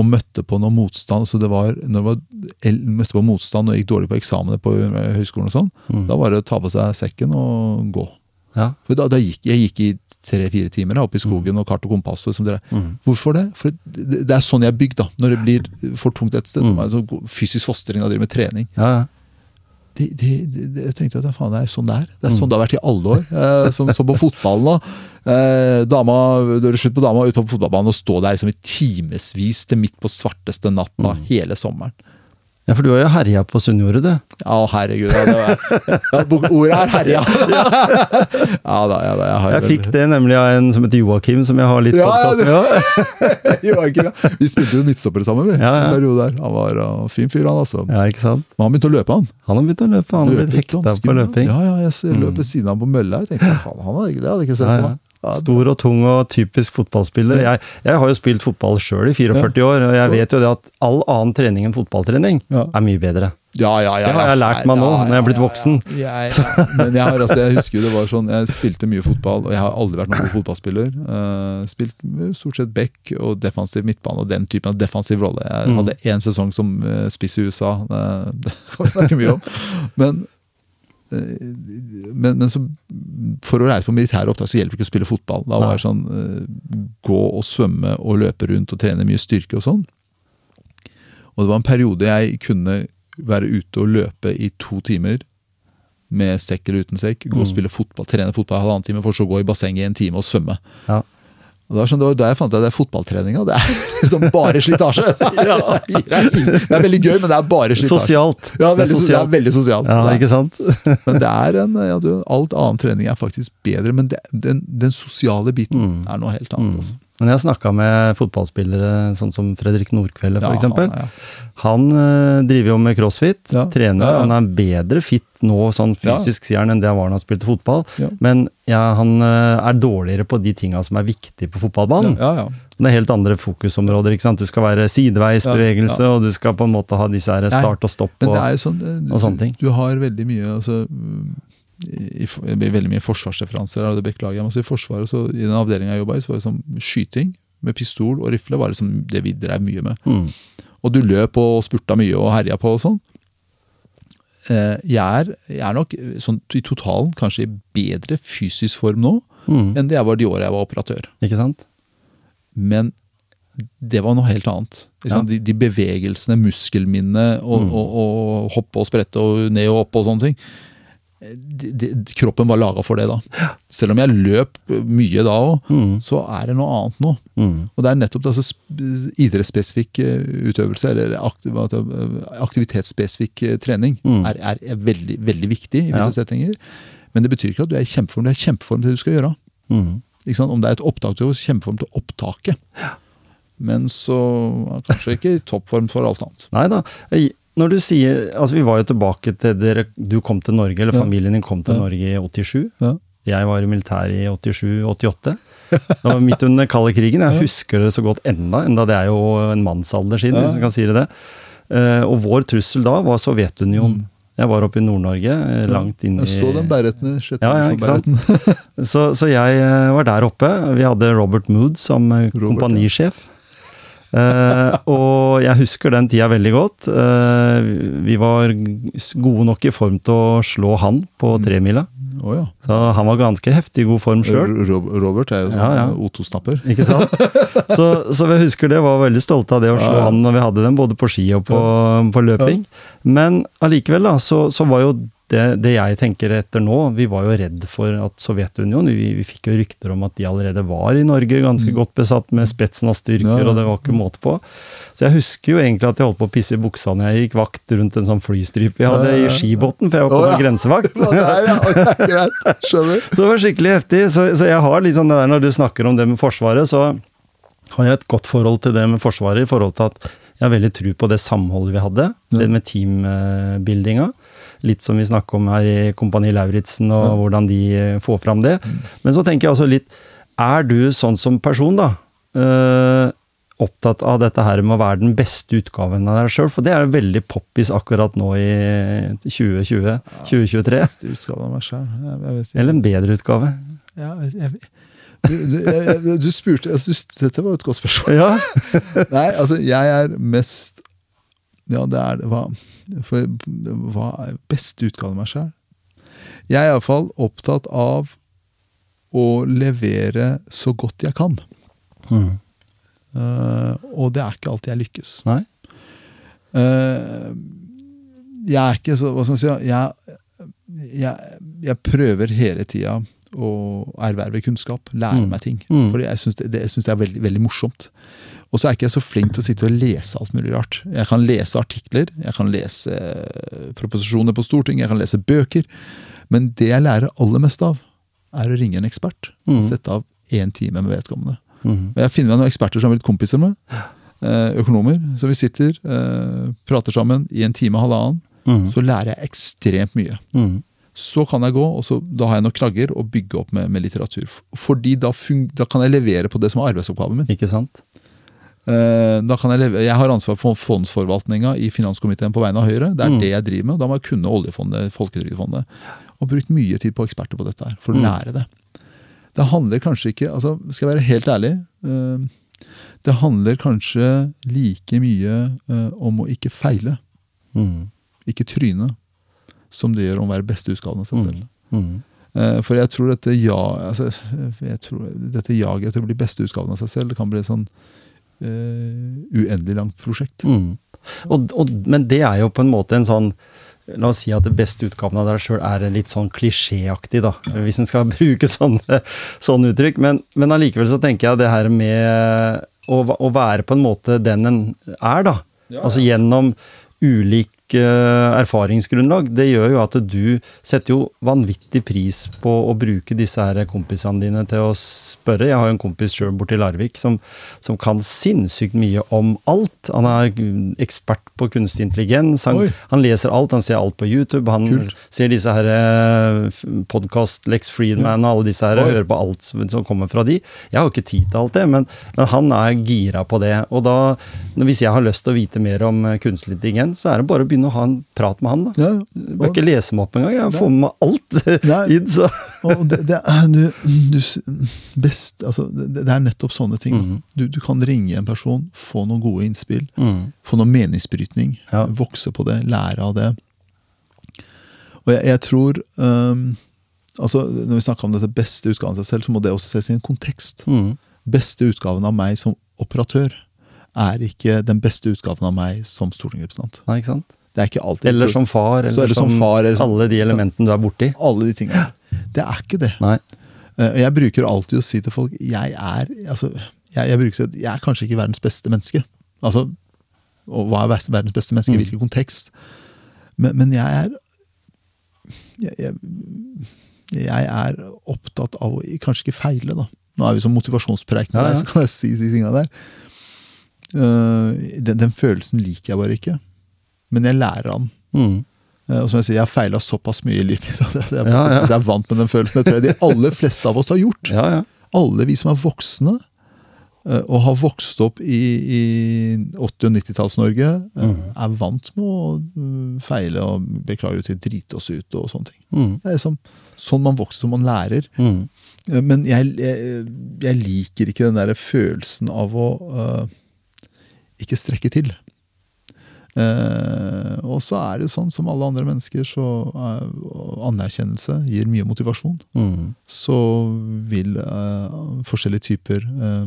Og møtte på noe motstand. så det var, når var, møtte på motstand og gikk dårlig på eksamene på eh, høyskolen, og sånn, Mm. da var det å ta på seg sekken og gå. Ja. For da, da gikk, Jeg gikk i tre-fire timer da, oppe i skogen og kart og kompass. og Mm. Hvorfor det? For det, er sånn jeg er bygd. da. Når det blir for tungt et sted, så må sånn fysisk fostring og driver med trening. Ja, ja. De, de, de, jeg tenkte at ja, faen, det er sånn det er. Det er sånn det har vært i alle år. Eh, som, som på fotballen nå. Eh, dama, det er slutt på dama ute på fotballbanen og stå der liksom, i timevis til midt på svarteste natta hele sommeren. Ja, for du har jo herja på Sunnjordet, du. Ja, herregud. Ja, det var, ja, ordet er herja. ja da, ja da. Jeg, har Jeg fikk det nemlig av en som heter Joakim, som jeg har litt Ja, podcast med. Joakim, ja. Vi spilte jo midtstopper sammen, vi. Ja, ja. En der. Han var uh, fin fyr, han altså. Ja, ikke sant? Men han begynte å løpe, han. Han har begynt å løpe, han har blitt hekta på løping. Ja, ja, jeg s- løp ved siden av ham på mølla. Jeg tenkte, faen, han hadde ikke det, hadde ikke sett for meg. Stor og tung og typisk fotballspiller. Jeg, jeg har jo spilt fotball sjøl i 44 år, og jeg vet jo det at all annen trening enn fotballtrening er mye bedre. Ja, ja, ja. Det har jeg lært meg nå, når jeg er blitt voksen. Men jeg, har, altså, jeg husker jo det var sånn, jeg spilte mye fotball, og jeg har aldri vært noen god fotballspiller. Uh, spilt stort sett back og defensiv midtbane og den typen av defensiv rolle. Jeg Mm. hadde én sesong som eh, spiss i USA, eh, det kan vi snakke mye om. Men, men, men så, for å reise på militære oppdrag så hjelper det ikke å spille fotball. Da var det sånn eh, gå og svømme og løpe rundt og trene mye styrke og sånn. Og det var en periode jeg kunne være ute og løpe i to timer med sekk eller uten sekk. Gå og spille fotball, trene fotball i halvannen time, for så gå i bassenget i en time og svømme. Ja. Og det var sånn, det da jeg fant jeg at det er fotballtreninga. Det er liksom bare slitasje. Ja. Det er veldig gøy, men det er bare slitasje. Sosialt. Ja, Det er veldig, det er sosialt. veldig sosialt. Ja, er- ikke sant? Men det er en, ja, du, alt annen trening er faktisk bedre, men det, den, den sosiale biten Mm. er noe helt annet. Altså. Men jeg har snakka med fotballspillere sånn som Fredrik Nordkvelde, Ja, han er- Han uh, driver jo med crossfit, Ja. trener. Ja, ja. Han er bedre fit nå sånn fysisk, sier han, enn det han var da han spilte fotball. Ja. Men ja, han uh, er dårligere på de tinga som er viktige på fotballbanen. Ja, ja. Det er helt andre fokusområder. ikke sant? Du skal være sideveisbevegelse, Ja, og du skal på en måte ha disse her start og stopp. Og, sånn, eh, og sånne ting. Du har veldig mye altså, i, i, det veldig mye forsvarsreferanser her, og det beklager jeg. Altså, I Forsvaret, så, i den avdelinga jeg jobba i, så var det sånn skyting med pistol og rifle var liksom det vi drev mye med. Mm. Og du løp og spurta mye og herja på og sånn. Eh, jeg, er, jeg er nok eh, sånn i totalen kanskje i bedre fysisk form nå Mm. enn det jeg var de åra jeg var operatør. Ikke sant? Men det var noe helt annet. Ja. De, de bevegelsene, muskelminnet, og, Mm. og, og hoppe og sprette og ned og opp og sånne ting. Kroppen var laga for det da. Selv om jeg løp mye da òg, Mm. så er det noe annet nå. Mm. Og det er nettopp altså, idrettsspesifikk eh, utøvelse, eller det, aktivitetsspesifikk eh, trening, Mm. er, er, veldig, veldig viktig i Ja. settinger. Men det betyr ikke at du er i kjempeform. Du er i kjempeform til det du skal gjøre. Mm. Om det er et opptak, du er i kjempeform til opptaket. Men så kanskje ikke i toppform for alt annet. Nei da. Når du sier Altså, vi var jo tilbake til dere Du kom til Norge, eller Ja. familien din kom til Ja. Norge i 87. Ja. Jeg var i militæret i 87-88. Det var midt under kalde krigen. Jeg husker det så godt enda, enda det er jo en mannsalder siden, Ja. hvis jeg kan si det. Eh, Og vår trussel da var Sovjetunionen. Jeg var oppe i Nord-Norge, eh, langt inn i Mm. Jeg så den sjette Ja, ja, ikke sant? Så, så jeg eh, var der oppe. Vi hadde Robert Mood som Robert, kompanisjef. Eh, og jeg husker den tida veldig godt. Uh, vi var gode nok i form til å slå han på Mm. tremila. Oh, ja. Så han var ganske heftig i god form sjøl. Robert er jo sånn Ja, ja. O2-snapper. Ikke sant? Så, så jeg husker det, var veldig stolte av det å slå ja. han når vi hadde den, både på ski og på, på løping. Men allikevel, da, så, så var jo det, det jeg tenker etter nå, vi var jo redd for at Sovjetunionen vi, vi fikk jo rykter om at de allerede var i Norge ganske godt besatt med spetsen Mm. Ja, ja. og det var ikke måte på. Så jeg husker jo egentlig at jeg holdt på å pisse i buksa når jeg gikk vakt rundt en sånn flystripe vi hadde i skibåten, for jeg var på sånn ja. grensevakt. Så det var skikkelig heftig. Så, så jeg har litt sånn det der når du snakker om det med Forsvaret, så har jeg et godt forhold til det med Forsvaret i forhold til at jeg har veldig tro på det samholdet vi hadde. Det med teambuildinga. Litt som vi snakker om her i Kompani Lauritzen, og Ja. hvordan de eh, får fram det. Men så tenker jeg også litt Er du sånn som person, da? Uh, opptatt av dette her med å være den beste utgaven av deg sjøl? For det er veldig poppis akkurat nå i 2020, 2023. Beste utgave av meg sjøl. Eller en bedre utgave. Ja, jeg, jeg, du, du, jeg, du spurte synes, Dette var et godt spørsmål. Ja. Nei, altså, jeg er mest Ja, det er det. Hva, for, hva er beste utgave av meg sjøl? Jeg er iallfall opptatt av å levere så godt jeg kan. Mm. Uh, og det er ikke alltid jeg lykkes. Nei? Uh, jeg er ikke så Hva skal man si? Jeg, jeg, jeg prøver hele tida å erverve kunnskap. Lære Mm. meg ting. Mm. For jeg syns det, det, det er veldig, veldig morsomt. Og så er ikke jeg så flink til å sitte og lese alt mulig rart. Jeg kan lese artikler, jeg kan lese eh, proposisjoner på Stortinget, jeg kan lese bøker. Men det jeg lærer aller mest av, er å ringe en ekspert. Mm. Sette av én time med vedkommende. Mm. Og jeg finner meg noen eksperter som har blitt kompiser med. eh, Økonomer. Så vi sitter, eh, prater sammen i en time og halvannen. Mm. Så lærer jeg ekstremt mye. Mm. Så kan jeg gå, og så, da har jeg noen knagger å bygge opp med, med litteratur. Fordi da, da kan jeg levere på det som er arbeidsoppgaven min. Ikke sant? Eh, da kan jeg, leve, jeg har ansvar for fondsforvaltninga i finanskomiteen på vegne av Høyre. Det er Mm. det jeg driver med. og Da må jeg kunne oljefondet, Folketrygdfondet. Og brukt mye tid på eksperter på dette her, for å Mm. lære det. Det handler kanskje ikke altså Skal jeg være helt ærlig eh, Det handler kanskje like mye eh, om å ikke feile, Mm. ikke tryne, som det gjør om å være beste utgaven av seg selv. Mm. Mm. For jeg tror dette ja, altså, jeg tror, dette jaget etter å bli beste utgaven av seg selv, det kan bli sånn uendelig langt prosjekt. Mm. Og, og, men det er jo på en måte en sånn La oss si at det beste utgaven av deg sjøl er litt sånn klisjéaktig, da. Hvis en skal bruke sånne, sånne uttrykk. Men, men allikevel så tenker jeg det her med å, å være på en måte den en er, da. Ja, Altså gjennom ulik eh, erfaringsgrunnlag. Det gjør jo at du setter jo vanvittig pris på å bruke disse her kompisene dine til å spørre. Jeg har jo en kompis sjøl borti Larvik som, som kan sinnssykt mye om alt. Han er ekspert på kunstig intelligens. Han, han leser alt, han ser alt på YouTube. Han Kult. ser disse her podkast, Lex Friedman og alle disse her, Oi. hører på alt som, som kommer fra de. Jeg har jo ikke tid til alt det, men, men han er gira på det. Og da, hvis jeg har lyst til å vite mer om eh, kunstig intelligens, så er det bare å begynne å ha en prat med han, da. Ja, Jeg bør ikke lese meg opp engang. Jeg får med meg alt Nei. inn, så og det, det, er, du, du, best, altså, det, det er nettopp sånne ting. Mhm. Du, du kan ringe en person, få noen gode innspill, mm. få noen meningsbrytning, Ja. vokse på det, lære av det. Og jeg, jeg tror um, altså Når vi snakker om dette beste utgaven av seg selv, så må det også ses i en kontekst. Mm. Beste utgaven av meg som operatør er ikke den beste utgaven av meg som stortingsrepresentant. Nei, ikke sant? Det er ikke alltid Eller som far, Så eller, er som som, far, eller alle de elementene du er borti. Alle de tingene. Det er ikke det. Nei. Eh, Jeg bruker alltid å si til folk jeg er altså, jeg, jeg bruker å si at jeg er kanskje ikke verdens beste menneske. Altså, og hva er verdens beste menneske? I Mm. hvilken kontekst? Men, men jeg er jeg, jeg, jeg er opptatt av å kanskje ikke feile, da. Nå er vi som motivasjonspreik, med Ja, deg, så kan jeg si de tinga der. Uh, den, den følelsen liker jeg bare ikke. Men jeg lærer av den. Mm. Eh, Og som jeg sier, jeg har feila såpass mye i livet mitt at jeg, jeg, Ja, ja. jeg er vant med den følelsen. Det tror jeg de aller fleste av oss har gjort. Ja, ja. Alle vi som er voksne, eh, og har vokst opp i, i 80- og 90-talls-Norge, eh, Mm. er vant med å mm, feile og beklage til drite oss ut og sånne ting. Mm. Det er liksom, sånn man vokser, som man lærer. Mm. Men jeg, jeg, jeg liker ikke den der følelsen av å uh, ikke strekke til. Eh, og så er det sånn som alle andre mennesker, så eh, anerkjennelse gir mye motivasjon. Mm. Så vil eh, forskjellige typer eh,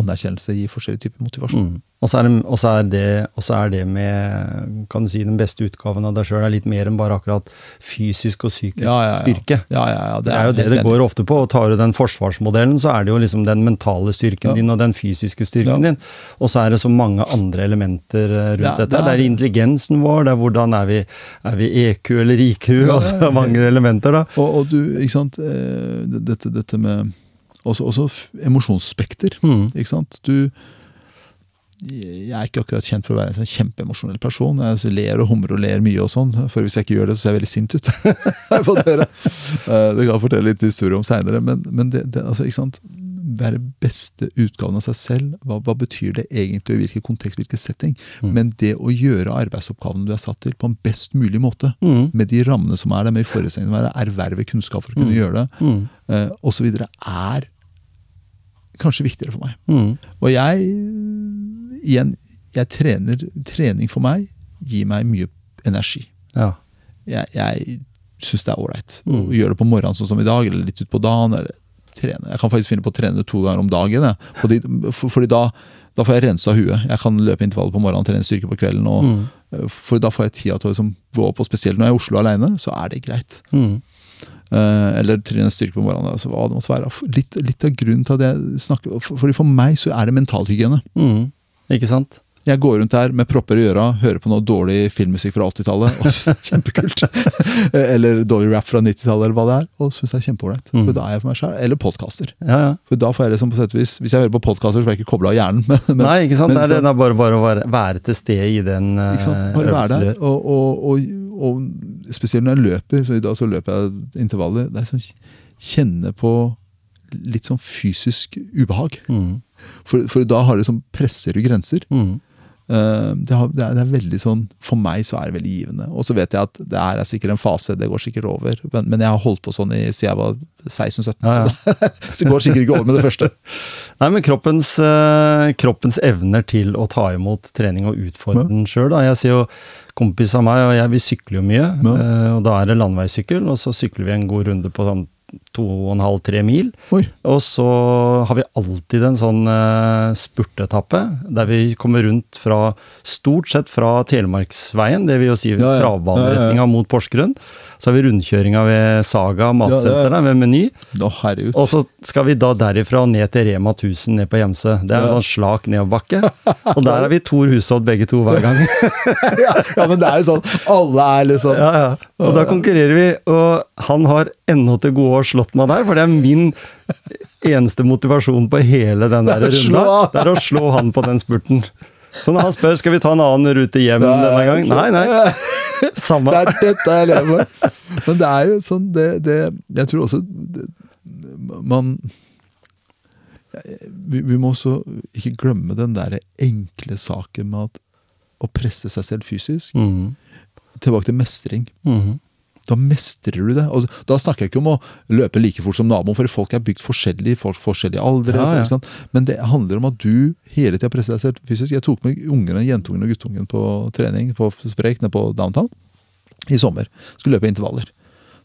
anerkjennelse gi forskjellige typer motivasjon. Mm. Og så er, det, er det, er det med kan du si, den beste utgaven av deg sjøl er litt mer enn bare akkurat fysisk og psykisk Ja, ja, ja. styrke. Ja, Det er jo det det går ofte på. og Tar du den forsvarsmodellen, så er det jo liksom den mentale styrken din og den fysiske styrken din. Og så er det så mange andre elementer eh, rundt dette. det er Det er intelligensen vår, det er hvordan er vi, er vi EQ eller IQ, altså mange elementer, da. Og, og du, ikke sant eh, Dette, dette med Også, også emosjonsspekter. Mm. Ikke sant? Du Jeg er ikke akkurat kjent for å være en sånn kjempeemosjonell person. Jeg ler og humrer og ler mye og sånn. For hvis jeg ikke gjør det, så ser jeg veldig sint ut. Har jeg fått høre. Eh, Det kan jeg fortelle litt historie om seinere. Men, men det, det, altså, ikke sant? være beste utgaven av seg selv. Hva, hva betyr det egentlig, i hvilken kontekst, hvilken setting? Mm. Men det å gjøre arbeidsoppgavene du er satt til, på en best mulig måte. Mm. Med de rammene som er der, med forutsetningene som er der, erverve kunnskap for å kunne Mm. gjøre det, Mm. eh, osv., er kanskje viktigere for meg. Mm. Og jeg igjen, jeg trener Trening for meg gir meg mye energi. Ja. Jeg, jeg syns det er ålreit Mm. gjøre det på morgenen sånn som i dag, eller litt utpå dagen. eller trene. Jeg kan faktisk finne på å trene to ganger om dagen. Fordi, for, fordi da, da får jeg rensa huet. Jeg kan løpe intervallet på morgenen trene styrke på kvelden. Og, Mm. For da får jeg tida til å liksom, gå opp, og spesielt når jeg er i Oslo aleine, så er det greit. Mm. Eh, eller trene styrke på morgenen. Altså, hva det måtte være. Litt, litt av grunnen til at jeg snakker For, for meg så er det mentalhygiene. Mm. Ikke sant? Jeg går rundt her med propper i øra, hører på noe dårlig filmmusikk fra 80-tallet og syns det er kjempekult. eller dårlig rap fra 90-tallet, eller hva det er, og syns det er kjempeålreit. Mm. For da er jeg for meg selv. Eller podkaster. Ja, ja. For da får jeg liksom på sett vis Hvis jeg hører på podkaster, så får jeg ikke kobla av hjernen. Men, men, Nei, ikke sant? men det er, så- det er bare, bare å være, være til stede i den eh, Ikke sant? Bare være der. Og, og, og, og spesielt når jeg løper, så i dag så løper jeg intervaller, det er sånn kjenne på litt sånn fysisk ubehag. Mm. For, for da har det sånn presser du grenser. Mm. Uh, det, har, det, er, det er veldig sånn For meg så er det veldig givende. Og så vet jeg at det er sikkert en fase, det går sikkert over. Men, men jeg har holdt på sånn i, siden jeg var 16-17, Ja, ja. så det, så det går sikkert ikke over med det første. Nei, men kroppens, eh, kroppens evner til å ta imot trening og utfordre den sjøl. Jeg sier jo kompis av meg og jeg, vi sykler jo mye. Ja. eh, og da er det landeveissykkel, og så sykler vi en god runde på sånn to og en halv, tre mil. Oi. Og så har vi alltid en sånn uh, spurtetappe, der vi kommer rundt fra stort sett fra Telemarksveien, det vil jo si Ja, ja. travbaneretninga mot Porsgrunn. Så har vi rundkjøringa ved Saga matsenter Ja, ja, ja. ved Meny. Og så skal vi da derifra ned til Rema 1000 ned på Gjemse. Det er en Ja. sånn slak nedoverbakke. Og der er vi Tor Hushovd begge to hver gang. ja, ja, men det er jo sånn. Alle er liksom Ja, ja. Og da konkurrerer vi, og han har ennå til gode å slått meg der, for det er min eneste motivasjon på hele den der er runda. Det er å slå han på den spurten. Så når han spør skal vi ta en annen rute hjem denne gang, nei, nei. Samme. Det er dette jeg lever med. Men det er jo sånn det, det Jeg tror også det, Man vi, vi må også ikke glemme den der enkle saken med at å presse seg selv fysisk. Mhm. Tilbake til mestring. Mhm. Da mestrer du det. Og da snakker jeg ikke om å løpe like fort som naboen, for folk er bygd forskjellig, folk forskjellige aldre. Ja, ja. Men det handler om at du hele tida presser deg selv fysisk. Jeg tok med ungene, jentungen og guttungen på trening på Sprek nede på downtown i sommer. Skulle løpe intervaller.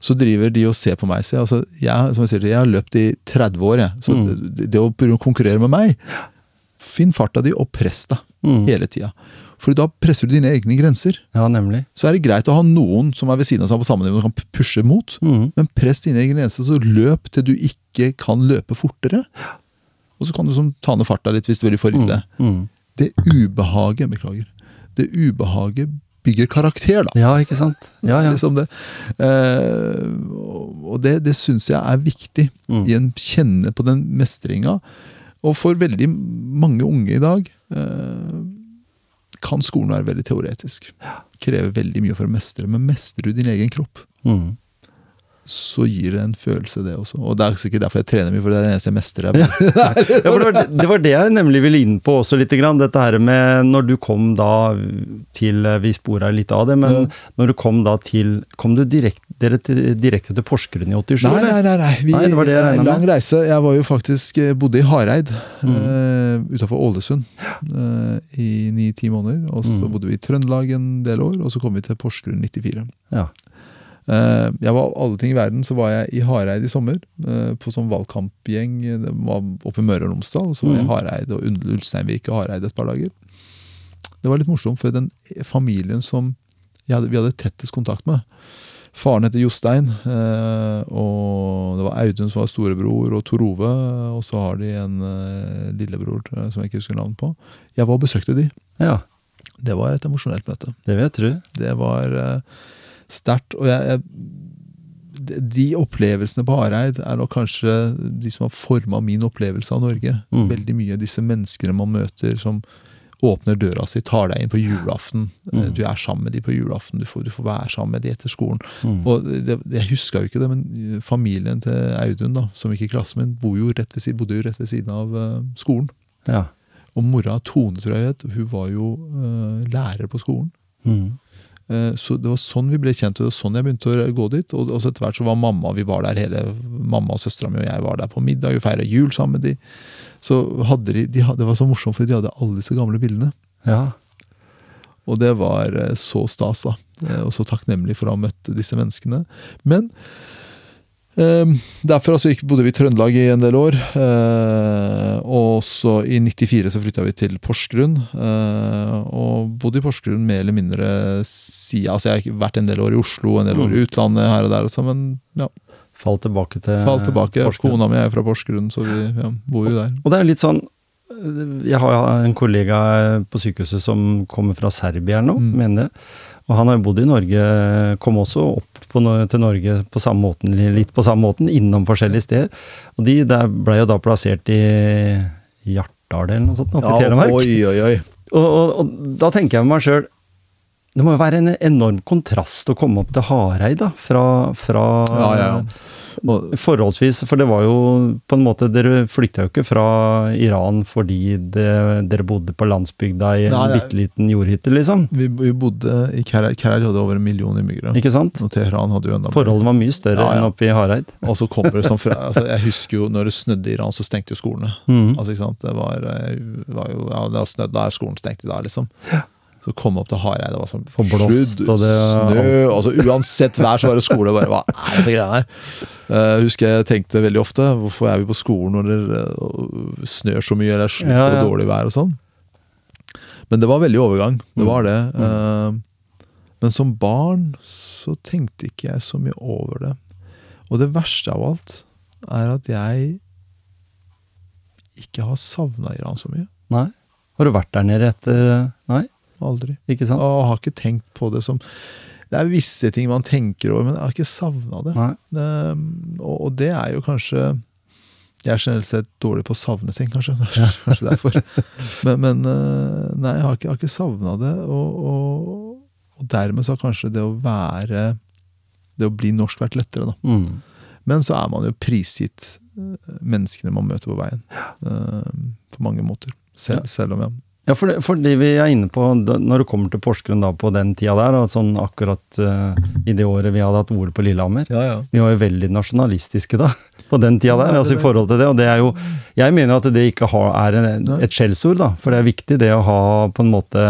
Så driver de og ser på meg. Så jeg, altså, jeg, som jeg, sier, jeg har løpt i 30 år, jeg. Så Mm. det, det å konkurrere med meg Finn farta di og press deg Mm. hele tida. For da presser du dine egne grenser. Ja, nemlig. Så er det greit å ha noen som er ved siden av seg på samme nivå, som kan pushe mot. Mm. Men press dine egne grenser, så løp til du ikke kan løpe fortere. Og så kan du sånn, ta ned farta litt hvis det blir for ille. Mhm. Det ubehaget Beklager. Det ubehaget bygger karakter, da. Ja, ikke sant? Ja, ja. Liksom det. Eh, og det, det syns jeg er viktig. Mm. I en kjenne på den mestringa. Og for veldig mange unge i dag eh, kan skolen være veldig teoretisk. Krever veldig mye for å mestre. Men mestrer du din egen kropp, Mhm. Så gir det en følelse, det også. Og det er sikkert derfor jeg trener mye, for det er det eneste jeg mestrer. Ja, det, var, det- var det jeg nemlig ville inn på også litt. Dette her med når du kom da til Vi spora litt av det, men Ja. når du kom da til Kom du direkte, dere til, direkte til Porsgrunn i 87, Nei, nei, nei. nei. Vi, Nei, det var det jeg lang med. reise. Jeg var jo faktisk eh, bodde i Hareid Mm. Uh, utafor Ålesund uh, i ni-ti måneder. Og så Mm. bodde vi i Trøndelag en del år, og så kom vi til Porsgrunn 94. Ja. Eh, jeg var alle ting i verden, så var jeg i Hareid i sommer. eh, på sånn valgkampgjeng det var oppe i Møre og Romsdal. Så var jeg i Mm. Hareid og Ul- Ulsteinvik og Hareid et par dager. Det var litt morsomt, for den familien som jeg hadde, vi hadde tettest kontakt med Faren heter Jostein, eh, og det var Audun som var storebror, og Tor Ove. Og så har de en lillebror som jeg ikke husker navnet på. Jeg var og besøkte de. ja, Det var et emosjonelt møte. det vil jeg tro. Det var sterkt. Og jeg, jeg de- opplevelsene på Hareid er nok kanskje de som har forma min opplevelse av Norge. Mm. Veldig mye av disse menneskene man møter som åpner døra si, tar deg inn på julaften. Eh, Mm. Du er sammen med de på julaften, du får, du får være sammen med de etter skolen. Mm. Og det, Jeg huska jo ikke det, men familien til Audun, da, som gikk i klassen min, bodde jo rett ved, siden, bodde jo rett ved siden av uh, skolen. Ja. Og mora Tone, tror jeg hun var jo uh, lærer på skolen. Mm. Eh, Så det var sånn vi ble kjent, og det var sånn jeg begynte å gå dit. Og og etter hvert så var mamma, vi var der hele, mamma og søstera mi og jeg var der på middag, vi feira jul sammen med de. Så hadde de, de hadde, Det var så morsomt, for de hadde alle disse gamle bildene. ja. Og det var eh, så stas, da. Eh, Og så takknemlig for å ha møtt disse menneskene. Men derfra så bodde vi i Trøndelag i en del år. Eh, og så i 94 så flytta vi til Porsgrunn. Eh, og bodde i Porsgrunn mer eller mindre siden Altså jeg har vært en del år i Oslo, en del år i utlandet her og der, også, men ja, Fall tilbake til falt tilbake. Porsgrunn. Kona mi er fra Porsgrunn, så vi ja, bor jo der. Og det er litt sånn Jeg har en kollega på sykehuset som kommer fra Serbia eller noe, Mm. mener jeg. Og han har jo bodd i Norge, kom også opp på, til Norge på samme måten, litt på samme måten, innom forskjellige steder. Og de der ble jo da plassert i Hjartdal eller noe sånt, oppe i Telemark. oi, oi, oi. Og, og, og da tenker jeg med meg sjøl Det må jo være en enorm kontrast å komme opp til Hareid, da. Fra, fra Ja, ja, ja. Og, Forholdsvis, for det var jo på en måte Dere flytta jo ikke fra Iran fordi det, dere bodde på landsbygda i en bitte liten jordhytte, liksom. vi, vi bodde i Keraj. Keraj hadde over en million innbyggere. Ikke sant? Og Teheran hadde jo enda. Forholdet var mye større Ja, ja. enn oppe i Hareid. Og så kommer det sånn fra altså Jeg husker jo når det snødde i Iran, så stengte jo skolene. Mm. Altså, ikke sant? Det var, eh, var jo Ja, det har snødd, da er skolen stengt i dag, liksom. Så kom jeg opp til Hareid, det var sånn For sludd, og det- snø altså Uansett vær, så var det skole. Bare, hva er det for greier her? Uh, husker jeg tenkte veldig ofte hvorfor er vi på skolen når det eh, snør så mye, eller er slutt Ja, ja. dårlig vær og sånn. Men det var veldig overgang. Det var det. Uh, men som barn så tenkte ikke jeg så mye over det. Og det verste av alt er at jeg ikke har savna Iran så mye. Nei? Har du vært der nede etter Nei, Aldri. ikke sant? Og har ikke tenkt på det som Det er visse ting man tenker over, men jeg har ikke savna det. Ehm, og, det er jo kanskje Jeg er generelt sett dårlig på å savne ting, kanskje. Det er kanskje derfor. Men, men eh, nei, jeg har ikke, jeg har ikke savna det. Og, og, og dermed så har kanskje det å være Det å bli norsk vært lettere, da. Mm. Men så er man jo prisgitt eh, menneskene man møter på veien. eh, På mange måter. Selv, selv om jeg Ja, for det, fordi vi er inne på, når du kommer til Porsgrunn da på den tida der, og sånn akkurat uh, i det året vi hadde hatt OL på Lillehammer, Ja, ja. vi var jo veldig nasjonalistiske da, på den tida der, altså i forhold til det, og det er jo, jeg mener at det ikke har, er en, et skjellsord da, for det er viktig det å ha på en måte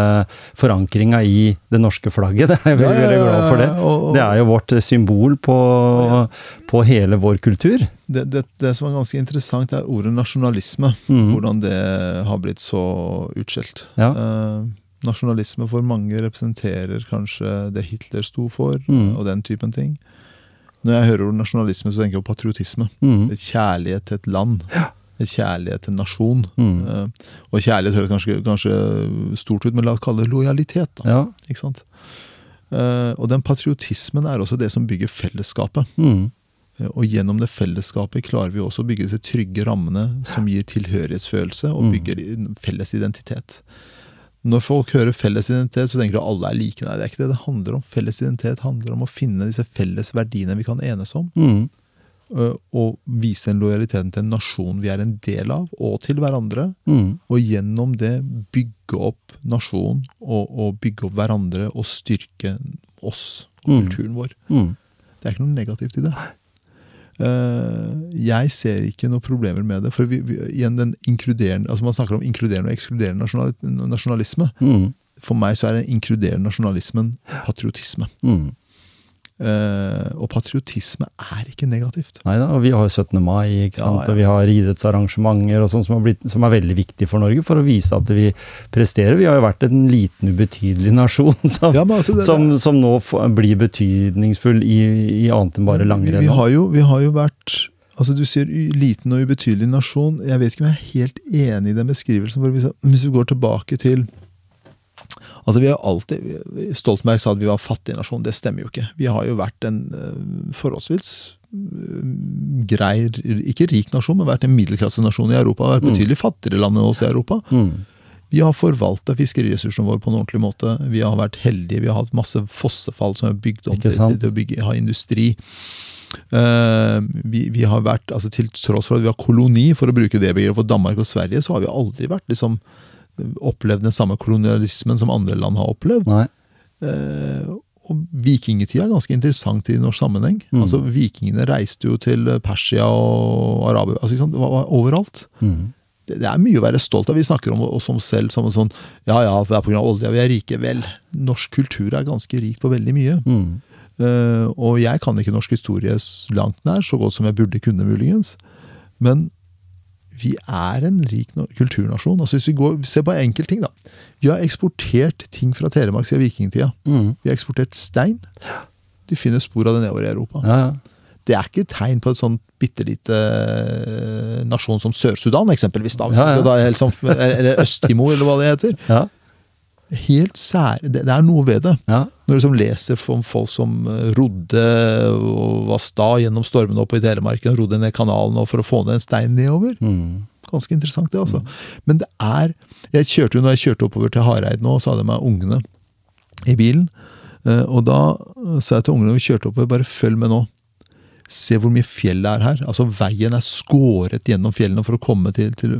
forankringa i det norske flagget, det er jeg veldig, veldig glad for det. Det er jo vårt symbol på, på hele vår kultur. Det, det, det som er ganske interessant, er ordet nasjonalisme. Mm. Hvordan det har blitt så utskjelt. Ja. Eh, nasjonalisme for mange representerer kanskje det Hitler sto for, mm. og den typen ting. Når jeg hører ordet nasjonalisme, så tenker jeg på patriotisme. Mm. Et kjærlighet til et land. Et kjærlighet til en nasjon. Mm. Uh, og kjærlighet høres kanskje, kanskje stort ut, men la oss kalle det lojalitet. da. Ja. Ikke sant? Uh, og den patriotismen er også det som bygger fellesskapet. Mm. Og gjennom det fellesskapet klarer vi også å bygge disse trygge rammene som gir tilhørighetsfølelse og Mm. bygger felles identitet. Når folk hører felles identitet, så tenker de at alle er like. Nei, det er ikke det det handler om. Felles identitet handler om å finne disse felles verdiene vi kan enes om. Mm. Og vise den lojaliteten til en nasjon vi er en del av, og til hverandre. Mm. Og gjennom det bygge opp nasjonen, og, og bygge opp hverandre og styrke oss og Mm. kulturen vår. Mhm. Det er ikke noe negativt i det. Eh, jeg ser ikke noen problemer med det. For vi, vi, igjen den inkluderende, altså Man snakker om inkluderende og ekskluderende nasjonal, nasjonalisme. Mm. For meg så er den inkluderende nasjonalismen patriotisme. Mhm. Eh, og patriotisme er ikke negativt. Nei da, og vi har jo 17. mai, ikke sant? ja. og vi har idrettsarrangementer og sånn som, har blitt- som er veldig viktig for Norge, for å vise at vi presterer. Vi har jo vært en liten, ubetydelig nasjon som, Ja, altså, det- som, som nå blir betydningsfull i, i annet enn bare langrenn. vi, vi, vi har jo vært Altså Du sier liten og ubetydelig nasjon. Jeg vet ikke om jeg er helt enig i den beskrivelsen. Hvis vi går tilbake til Altså vi har alltid, Stoltenberg sa at vi var en fattig nasjon. Det stemmer jo ikke. Vi har jo vært en eh, forholdsvis eh, grei, ikke rik nasjon, men vært en middelklassenasjon i Europa. Vært Mm. betydelig fattigere land enn oss i Europa. Mm. Vi har forvalta fiskeriressursene våre på en ordentlig måte. Vi har vært heldige. Vi har hatt masse fossefall som er bygd om til, til å bygge, ha industri. Uh, vi, vi har vært, altså Til tross for at vi har koloni, for å bruke det begrepet, for Danmark og Sverige, så har vi aldri vært liksom opplevd den samme kolonialismen som andre land har opplevd. Nei. Eh, og Vikingtida er ganske interessant i norsk sammenheng. Mm. Altså Vikingene reiste jo til Persia og Arabia. altså? Det var, var overalt Mm. det, det er mye å være stolt av. Vi snakker om oss om selv som en sånn Ja ja, det er pga. olja vi er rike. Vel, norsk kultur er ganske rikt på veldig mye. Mm. Uh, og jeg kan ikke norsk historie langt nær, så godt som jeg burde kunne, muligens. Men vi er en rik kulturnasjon. Altså Hvis vi går, ser på en enkel ting, da. Vi har eksportert ting fra Telemark siden vikingtida. Mm. Vi har eksportert stein. De finner spor av det nedover i Europa. Ja, ja. det er ikke et tegn på et sånn bitte lite eh, nasjon som Sør-Sudan, eksempelvis. da, Ja, ja. Sånn, Eller Øst-Timor, eller hva det heter. Ja. Helt sær, det, det er noe ved det. Ja. Når du liksom leser om folk som eh, rodde og var sta gjennom stormene oppe i Telemarken, og rodde ned kanalen for å få ned en stein nedover. Mm. Ganske interessant, det, altså. Men det er jeg kjørte jo, Når jeg kjørte oppover til Hareid nå, så hadde jeg med ungene i bilen. eh, Og da sa jeg til ungene når vi kjørte oppover, bare følg med nå. Se hvor mye fjell det er her. Altså Veien er skåret gjennom fjellene for å komme til, til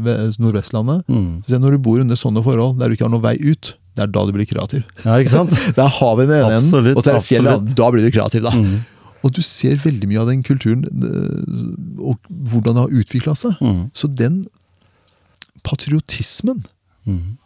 Nordvestlandet. Mm. Så når du bor under sånne forhold, der du ikke har noen vei ut, det er da du blir kreativ. ja, ikke sant? Der har vi den ene enden, og så er det fjellet. Da blir du kreativ, da. Mm. Og du ser veldig mye av den kulturen, eh, og hvordan det har utvikla seg. Mm. Så den patriotismen Mm.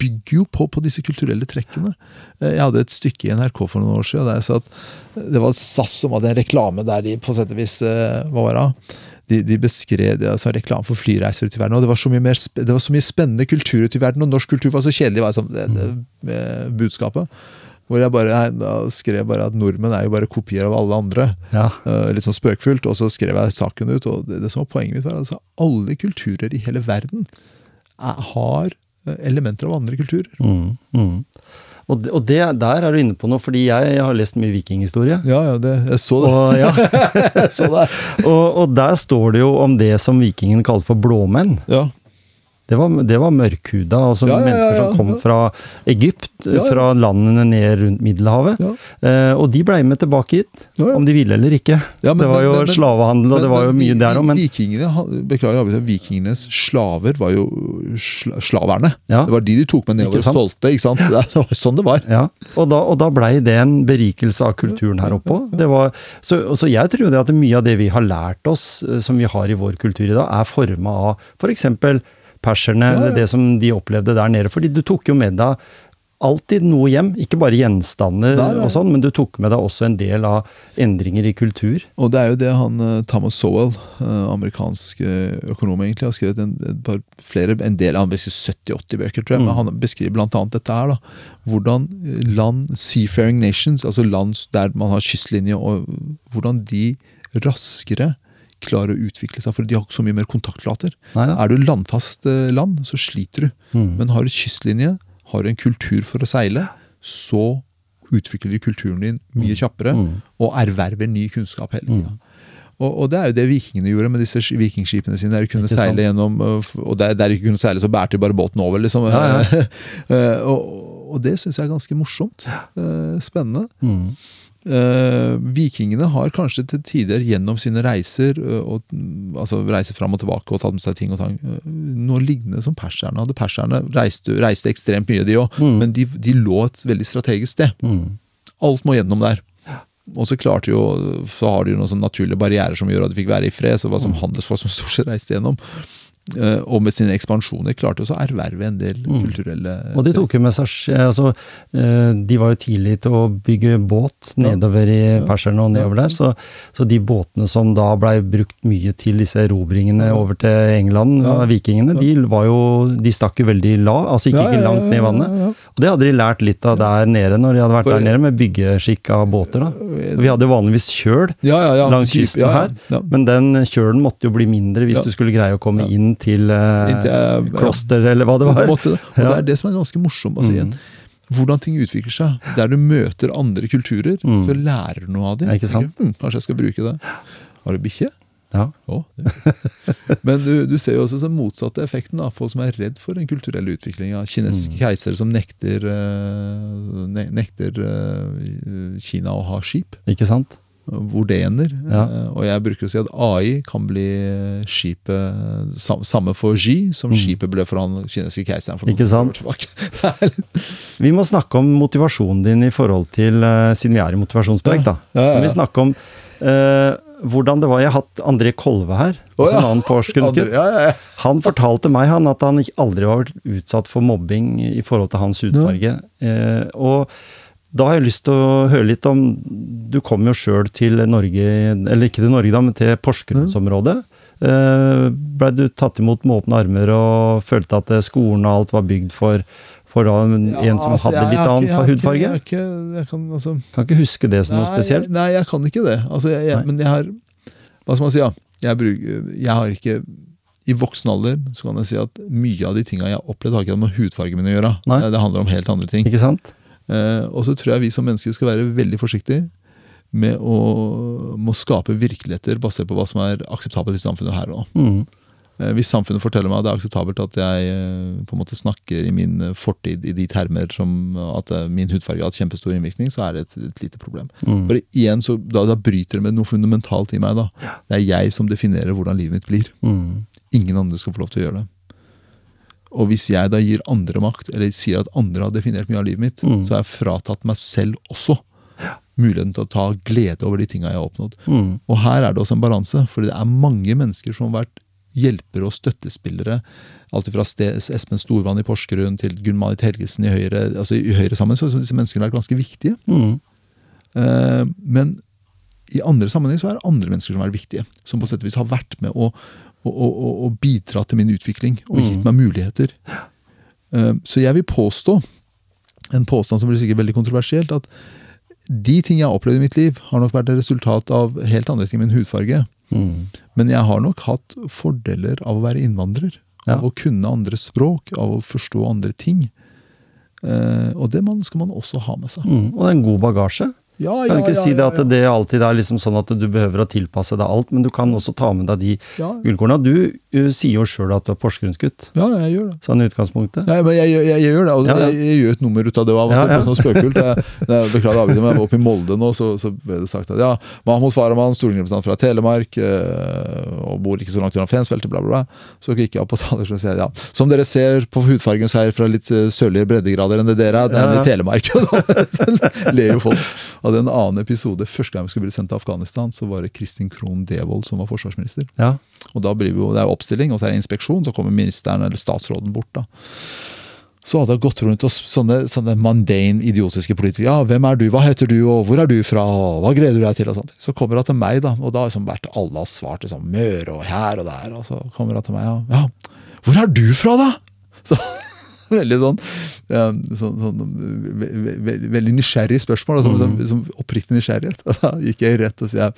bygger jo på, på disse kulturelle trekkene. Eh, Jeg hadde et stykke i NRK for noen år siden der jeg sa at det var SAS som hadde en reklame der de på sett og vis eh, Hva var det? De, de beskrev det altså reklame for flyreiser ut i verden. Og det var, mer, det var så mye spennende kultur ute i verden, og norsk kultur var så kjedelig, var sånn, det, det, eh, budskapet. Hvor jeg bare, jeg skrev bare at nordmenn er jo bare kopier av alle andre. Ja. Uh, litt sånn spøkfullt. Og så skrev jeg saken ut, og det, det som var poenget mitt, var at altså, alle kulturer i hele verden er, har eh, elementer av andre kulturer. Mm. Mm. Og, det, og det, der er du inne på noe, fordi jeg har lest mye vikinghistorie. Ja, ja, det, jeg så det. Og, ja, så det. og, og der står det jo om det som vikingen kalte for blåmenn. Ja. Det var, det var mørkhuda, altså Ja, ja, ja, mennesker som kom fra Egypt, fra landene ned rundt Middelhavet. Eh, og de blei med tilbake hit, om de ville eller ikke. Ja, men- det var jo men- men- slavehandel, og det var jo mye der òg, men Vikingene, beklager, vikingenes slaver var jo sla, slaverne. Ja. Det var de de tok med nedover og solgte. ikke sant? Det var sånn det var. Ja, og da, og da blei det en berikelse av kulturen her oppe òg. Det var- Så, så jeg tror det at mye av det vi har lært oss, eh, som vi har i vår kultur i dag, er forma av f.eks. perserne, eller det som de opplevde der nede. Fordi du tok jo med deg alltid noe hjem, ikke bare gjenstander nei. og sånn, men du tok med deg også en del av endringer i kultur. Og det er jo det han eh, Thomas Sowell, eh, amerikansk eh, økonom, egentlig har skrevet en, par, flere, en del av 70-80 bøker, tror jeg. Men han beskriver annet dette her. da, Hvordan land, seafaring nations, altså land der man har kystlinje, og hvordan de raskere klarer å utvikle seg, for de har ikke så mye mer kontaktflater. Neida. Er du landfast eh, land, så sliter du. Mm. Men har du kystlinje, har du en kultur for å seile, så utvikler du kulturen din mye kjappere, Mm. og erverver ny kunnskap hele tida. Og, og det er jo det vikingene gjorde med disse vikingskipene sine. Der de kunne sant? seile gjennom, øh, og der, der de ikke kunne seile, så bærte de bare båten over, liksom. Ja, ja. og, og det syns jeg er ganske morsomt. Eh, Spennende. Mm. Eh, vikingene har kanskje til tider gjennom sine reiser, og, mm, altså reiser fram og tilbake og tatt med seg ting og tang, noe lignende som perserne hadde. Perserne reiste, reiste ekstremt mye, de òg, Mm. men de, de lå et veldig strategisk sted. Mm. Alt må gjennom der. Og så klarte jo, så har de jo noen sånne naturlige barrierer som gjør at de fikk være i fred. Så det var som handelsfolk som stort sett reiste gjennom. Eh, og med sine ekspansjoner klarte også å erverve en del kulturelle Og de tok jo med seg altså, eh, De var jo tidlig til å bygge båt nedover i perserne og nedover der, så, så de båtene som da blei brukt mye til disse erobringene over til England, Ja. vikingene, de var jo De stakk jo veldig lav, altså gikk ikke langt ned i vannet. Og det hadde de lært litt av der nede, når de hadde vært der nede med byggeskikk av båter, da. Vi hadde jo vanligvis kjøl langs kysten her, men den kjølen måtte jo bli mindre hvis du skulle greie å komme inn til eh, eh, kloster, eller hva det var. Måte. Og Ja. det er det som er ganske morsomt. Altså, igjen, hvordan ting utvikler seg. Der du møter andre kulturer, Mm. så lærer du noe av dem. Hm, kanskje jeg skal bruke det. Har du bikkje? Ja. Oh. Men du, du ser jo også den motsatte effekten. Da. Folk som er redd for den kulturelle utviklinga. Kinesiske Mm. keisere som nekter, eh, ne nekter eh, Kina å ha skip. Ikke sant? Ender. Ja. Eh, Og jeg bruker å si at AI kan bli skipet samme for Xi som skipet ble for han kinesiske keiseren. For Mm. Ikke sant? Vi må snakke om motivasjonen din i forhold til, eh, siden vi er i motivasjonspreik, da. Ja, ja, ja. Vi snakke om eh, hvordan det var Jeg har hatt André Kolve her, Oh, ja. en annen André, Ja, ja. Han fortalte meg han at han aldri var utsatt for mobbing i forhold til hans hudfarge. Eh, og da har jeg lyst til å høre litt om Du kom jo sjøl til Norge, eller ikke til Norge, da, men til Porsgrunnsområdet. Mm. Blei du tatt imot med åpne armer og følte at eh, skolen og alt var bygd for, for da en Ja, som altså, hadde jeg- litt jeg annen jeg hudfarge? Jeg, ikke- jeg kan, altså, Kan ikke huske det som noe spesielt. Nei, jeg kan ikke det. Altså, jeg, jeg, men jeg har Hva skal man si, da? Jeg, bruker, jeg har ikke I voksen alder så kan jeg si at mye av de tinga jeg har opplevd, har ikke noe med hudfargen min å gjøre. Nei. Det handler om helt andre ting. Ikke sant? Eh, og så tror jeg vi som mennesker skal være veldig forsiktige med å, må skape virkeligheter basert på hva som er akseptabelt i samfunnet her og nå. Mm. Eh, Hvis samfunnet forteller meg at det er akseptabelt at jeg eh, på en måte snakker i min fortid i de termer som at min hudfarge har hatt kjempestor innvirkning, så er det et, et lite problem. Mm. For igjen, så, da, da bryter det med noe fundamentalt i meg. da. Det er jeg som definerer hvordan livet mitt blir. Mm. Ingen andre skal få lov til å gjøre det. Og hvis jeg da gir andre makt, eller sier at andre har definert mye av livet mitt, Mm. så har jeg fratatt meg selv også muligheten til å ta glede over de tinga jeg har oppnådd. Mm. Og her er det også en balanse, for det er mange mennesker som har vært hjelpere og støttespillere. Alt fra Espen Storvann i Porsgrunn til Gunn-Marit Helgesen i Høyre. altså I Høyre sammen, så har disse menneskene vært ganske viktige. Mm. Eh, men i andre sammenheng så er det andre mennesker som er viktige. Som på sett og vis har vært med å, å, å- å bidra til min utvikling og gitt meg muligheter. Eh, så jeg vil påstå, en påstand som blir sikkert veldig kontroversielt, at de ting jeg har opplevd i mitt liv, har nok vært et resultat av helt andre ting enn min hudfarge. Mm. Men jeg har nok hatt fordeler av å være innvandrer. Ja. Av å kunne andre språk, av å forstå andre ting. Eh, og det man, skal man også ha med seg. Mm. Og det er en god bagasje. Ja, Kan ja, ikke ja, si det at ja. det alltid er liksom sånn at du behøver å tilpasse deg alt, men du kan også ta med deg de Ja. gullkorna. Du uh, sier jo sjøl at du er porsgrunnsgutt, Ja, jeg gjør det. sånn i utgangspunktet. Ja, men jeg, jeg, jeg, gjør det. og Ja, ja. Jeg, jeg gjør et nummer ut av det. Av og Ja, til, ja. på sånn spøkult. Jeg, jeg beklager avbrytelsen, men jeg var oppe i Molde nå, så, så ble det sagt at ja, Mahmoud Farahman, stortingsrepresentant fra Telemark, øh, og bor ikke så langt unna Fensfeltet, bla, bla, bla. Så gikk jeg opp på talerstolen og sa ja, som dere ser på hudfargen, så er jeg fra litt sørligere breddegrader enn det dere er. Det er Ja, ja. i Telemark. Ler jo folk. Hadde en annen episode. Første gang vi skulle bli sendt til Afghanistan, så var det Kristin Krohn Devold som var forsvarsminister. Ja. Og da blir vi jo, Det er jo oppstilling, og så er det inspeksjon. Så kommer ministeren eller statsråden bort. da. Så hadde jeg gått rundt og sånne, sånne mundane, idiotiske politikere. Ja, 'Hvem er du? Hva heter du? Og hvor er du fra? Og hva gleder du deg til?' og sånt. Så kommer hun til meg, da, og da har liksom vært alle har svart liksom, Møre og her og der. Og så kommer hun til meg, og ja 'Hvor er du fra, da?' Så Veldig sånn, sånn, sånn ve, ve, ve, Veldig nysgjerrig spørsmål. Sånn, sånn, sånn oppriktig nysgjerrighet. Og da gikk jeg rett og sier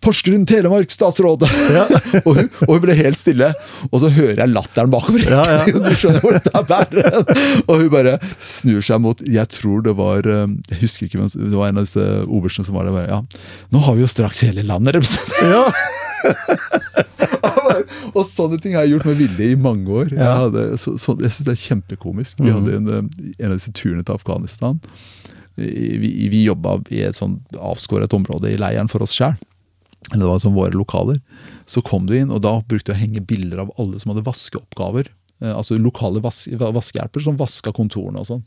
Porsgrunn, Telemark, statsråd! og, hun, og hun ble helt stille. Og så hører jeg latteren bakover. Ja, ja. du skjønner hvor det bærer. Og hun bare snur seg mot Jeg tror det var eh, Jeg husker ikke men Det var en av disse oberstene som var der. Bare, ja, nå har vi jo straks hele landet representert! ja. og sånne ting har jeg gjort med vilje i mange år. Jeg, hadde, så, så, jeg syns det er kjempekomisk. Vi hadde en, eh, en av disse turene til Afghanistan. Vi, vi jobba i et sånn avskåret område i leiren for oss sjæl. Eller det var sånn våre lokaler. Så kom du inn, og da brukte jeg å henge bilder av alle som hadde vaskeoppgaver. Eh, altså lokale vas vaskehjelper som vaska kontorene og sånn.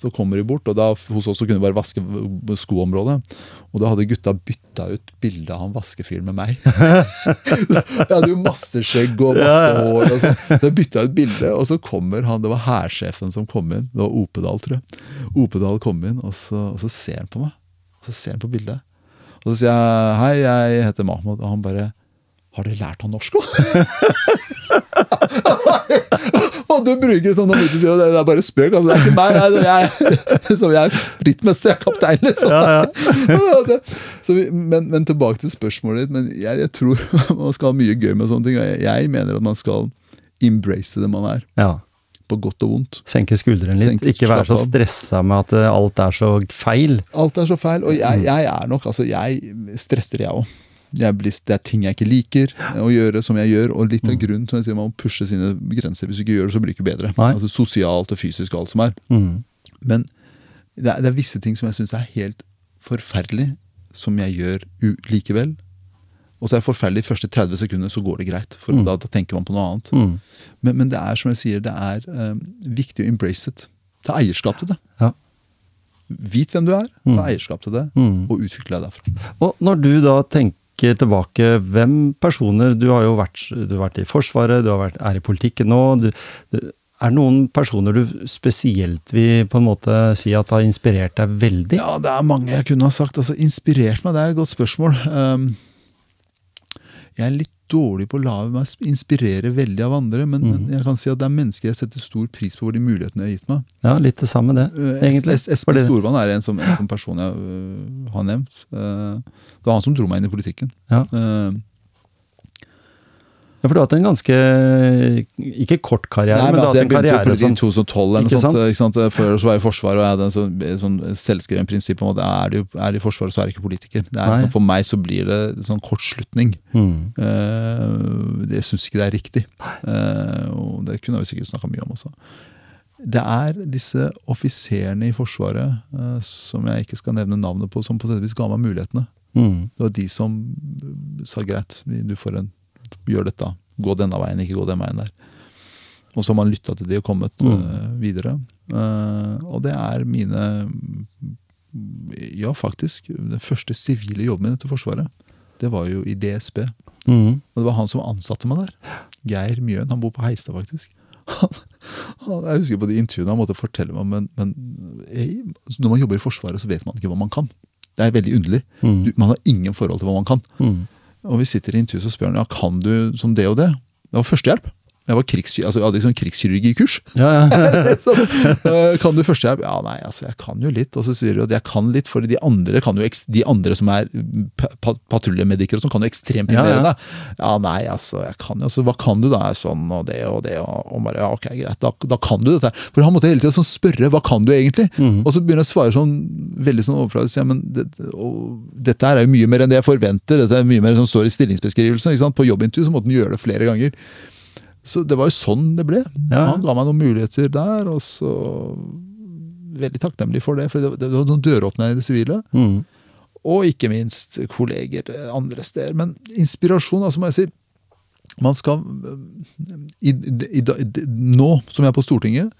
Så kommer de bort, og da hos oss så kunne de bare vaske skoområdet. Og da hadde gutta bytta ut bilde av han vaskefyren med meg. Jeg hadde jo masse skjegg og masse hår. og så. Så jeg bytta ut bilde, og så kommer han, det var hærsjefen som kom inn. Det var Opedal, tror jeg. Opedal kom inn, og så, og så ser han på meg. Og så ser han på bildet. Og så sier jeg hei, jeg heter Mahmoud. Og han bare har dere lært han norsk òg? og du bruker sånn og det er bare spøk. Altså, det er ikke meg. Jeg, jeg, som jeg er rittmester, jeg er kaptein, liksom. Ja, Ja, så men, men tilbake til spørsmålet ditt. Men jeg, jeg tror man skal ha mye gøy med sånne ting. Jeg, jeg mener at man skal embrace det man er, ja. på godt og vondt. Senke skuldrene litt. Senke- ikke være så stressa med at eh, alt er så feil. Alt er så feil, og jeg, jeg er nok Altså, jeg stresser, jeg òg. Blir, det er ting jeg ikke liker å gjøre som jeg gjør, og litt av grunnen som jeg sier, man må pushe sine grenser. Hvis du ikke gjør det, så blir det ikke bedre. Nei. Altså Sosialt og fysisk og alt som er. Mm. Men det er, det er visse ting som jeg syns er helt forferdelig, som jeg gjør likevel. Og så er det forferdelig de første 30 sekundene, så går det greit. For da, da tenker man på noe annet. Mm. Men, men det er som jeg sier, det er um, viktig å embrace it. Ta eierskap til det. Ja. Vit hvem du er, ta eierskap til det, Mm. og utvikle deg derfra. Og når du da tenker tilbake, hvem personer Du har jo vært, har vært i Forsvaret, du vært, er i politikken nå. Du, er det noen personer du spesielt vil på en måte si at har inspirert deg veldig? Ja, det er mange jeg kunne ha sagt. Altså, inspirert meg, det er et godt spørsmål. Um, jeg er litt dårlig på å la meg inspirere veldig av andre, men, Mm. men jeg kan si at det er mennesker jeg setter stor pris på for de mulighetene de har gitt meg. Ja, litt det samme, det, Eh, egentlig. Es- Espen Fordi- Storvann er en, som, en som person jeg uh, har nevnt. Uh, det var han som dro meg inn i politikken. Ja. Eh, Ja, for du har hatt en ganske Ikke kort karriere, Nei, men men du har altså, hatt jeg en begynte i karriere politiet i som 2012, eller noe sånt. Ikke sant? Før så var jeg i Forsvaret, og jeg hadde en sånn, sånn selvskreven prinsipp om at er du er i Forsvaret, så er du ikke politiker. Det er, sånn, for meg så blir det en sånn kortslutning. mm. Uh, jeg syns ikke det er riktig. Uh, og det kunne vi sikkert snakka mye om også. Det er disse offiserene i Forsvaret, uh, som jeg ikke skal nevne navnet på, som på sett og vis ga meg mulighetene. Mm. Det var de som eh, sa greit, du får en, gjør dette. Gå denne veien, ikke gå den veien der. Og så har man lytta til de og kommet Mm. uh, videre. Uh, og det er mine Ja, faktisk. Den første sivile jobben min etter Forsvaret, det var jo i DSB. Mm. Og det var han som ansatte meg der. Geir Mjøen. Han bor på Heistad, faktisk. Han, han, jeg husker på de intervjuene han måtte fortelle meg men, men jeg, når man jobber i Forsvaret, så vet man ikke hva man kan. Det er veldig underlig. Mm. Du, man har ingen forhold til hva man kan. Mm. Og vi sitter i intervjuet og spør han, ja, kan du som det og det. Det var førstehjelp. Jeg, var krigs, altså, jeg hadde sånn krigskirurgikurs. Ja, ja. så, øh, kan du førstehjelp? Ja, nei, altså jeg kan jo litt. Og så sier du at jeg kan litt, for de andre, kan jo, de andre som er pa pa patruljemedikere og sånn, kan jo ekstremt mye Ja, ja. nei, altså jeg kan jo, så hva kan du da? Sånn og det og det, og, og bare, ja, ok, greit, da, da kan du dette. For han måtte hele tiden sånn spørre, hva kan du egentlig? Mm. Og så begynner jeg å svare sånn, veldig sånn overfladisk, ja, men det, og, dette her er jo mye mer enn det jeg forventer, dette er mye mer som står i stillingsbeskrivelsen, ikke sant? På jobbintervju så måtte han gjøre det flere ganger. Så det var jo sånn det ble. Ja. Han ga meg noen muligheter der, og så Veldig takknemlig for det, for det, var noen døråpnere i det sivile. Mm. Og ikke minst kolleger andre steder. Men inspirasjon, altså må jeg si Man skal i, i, i, Nå som jeg er på Stortinget,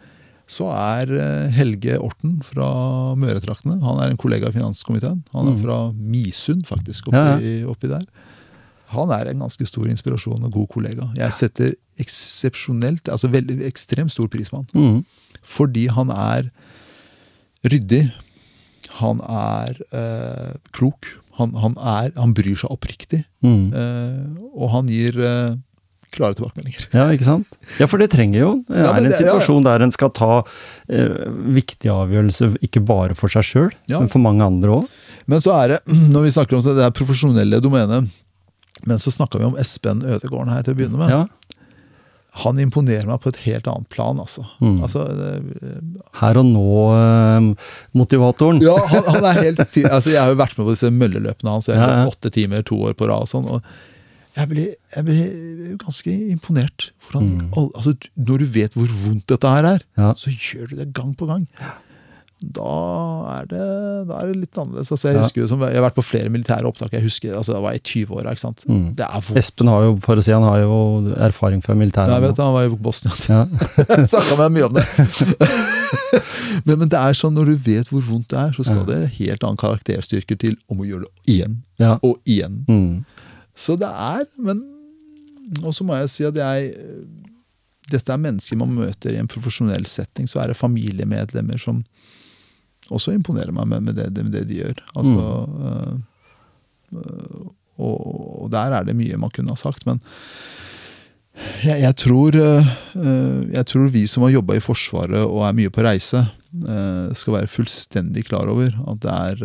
så er eh, Helge Orten fra Møretraktene Han er en kollega i finanskomiteen. Han er Mm. fra Misund, faktisk, oppi, oppi der. Han er en ganske stor inspirasjon og god kollega. Jeg setter eksepsjonelt, altså veldig ekstremt stor pris på han. Mm. Fordi han er ryddig. Han er eh, klok. Han, han, er, han bryr seg oppriktig. Mm. Eh, og han gir eh, klare tilbakemeldinger. Ja, ikke sant? Ja, for det trenger jo. Det Ja, er en det- ja, ja. situasjon der en skal ta eh, viktige avgjørelser, ikke bare for seg sjøl, Ja. men for mange andre òg. Men så er det, når vi snakker om det, det profesjonelle domenet Men så snakka vi om Espen Ødegården her til å begynne med. Ja. Han imponerer meg på et helt annet plan, altså. Mm. altså det, Her og nå-motivatoren. Ja, han, han er helt altså Jeg har jo vært med på disse mølleløpene hans. Jeg har Ja, ja. åtte timer to år på rad. og sånn, og jeg blir, jeg blir ganske imponert. Hvordan, Mm. al- altså, når du vet hvor vondt dette her er, Ja. så gjør du det gang på gang. Da er det, da er det litt annerledes. Altså, jeg, Ja. husker jo som, jeg har vært på flere militære opptak. jeg husker, altså, Da var jeg i 20-åra. ikke sant? Mm. Det er. Espen har jo, for å si, han har jo erfaring fra militæret. Jeg vet, Han var jo i Bosnia. Ja. Snakka med mye om det. men, men det er sånn når du vet hvor vondt det er, så skal Ja. det helt annen karakterstyrker til om å gjøre det igjen Ja. og igjen. Mm. Så det er, men Og så må jeg si at jeg Dette er mennesker man møter i en profesjonell setting. Så er det familiemedlemmer som også imponerer meg med, med, det, med det de gjør. Altså mm. øh, og, og der er det mye man kunne ha sagt, men jeg, jeg, tror, øh, jeg tror vi som har jobba i Forsvaret og er mye på reise, øh, skal være fullstendig klar over at det er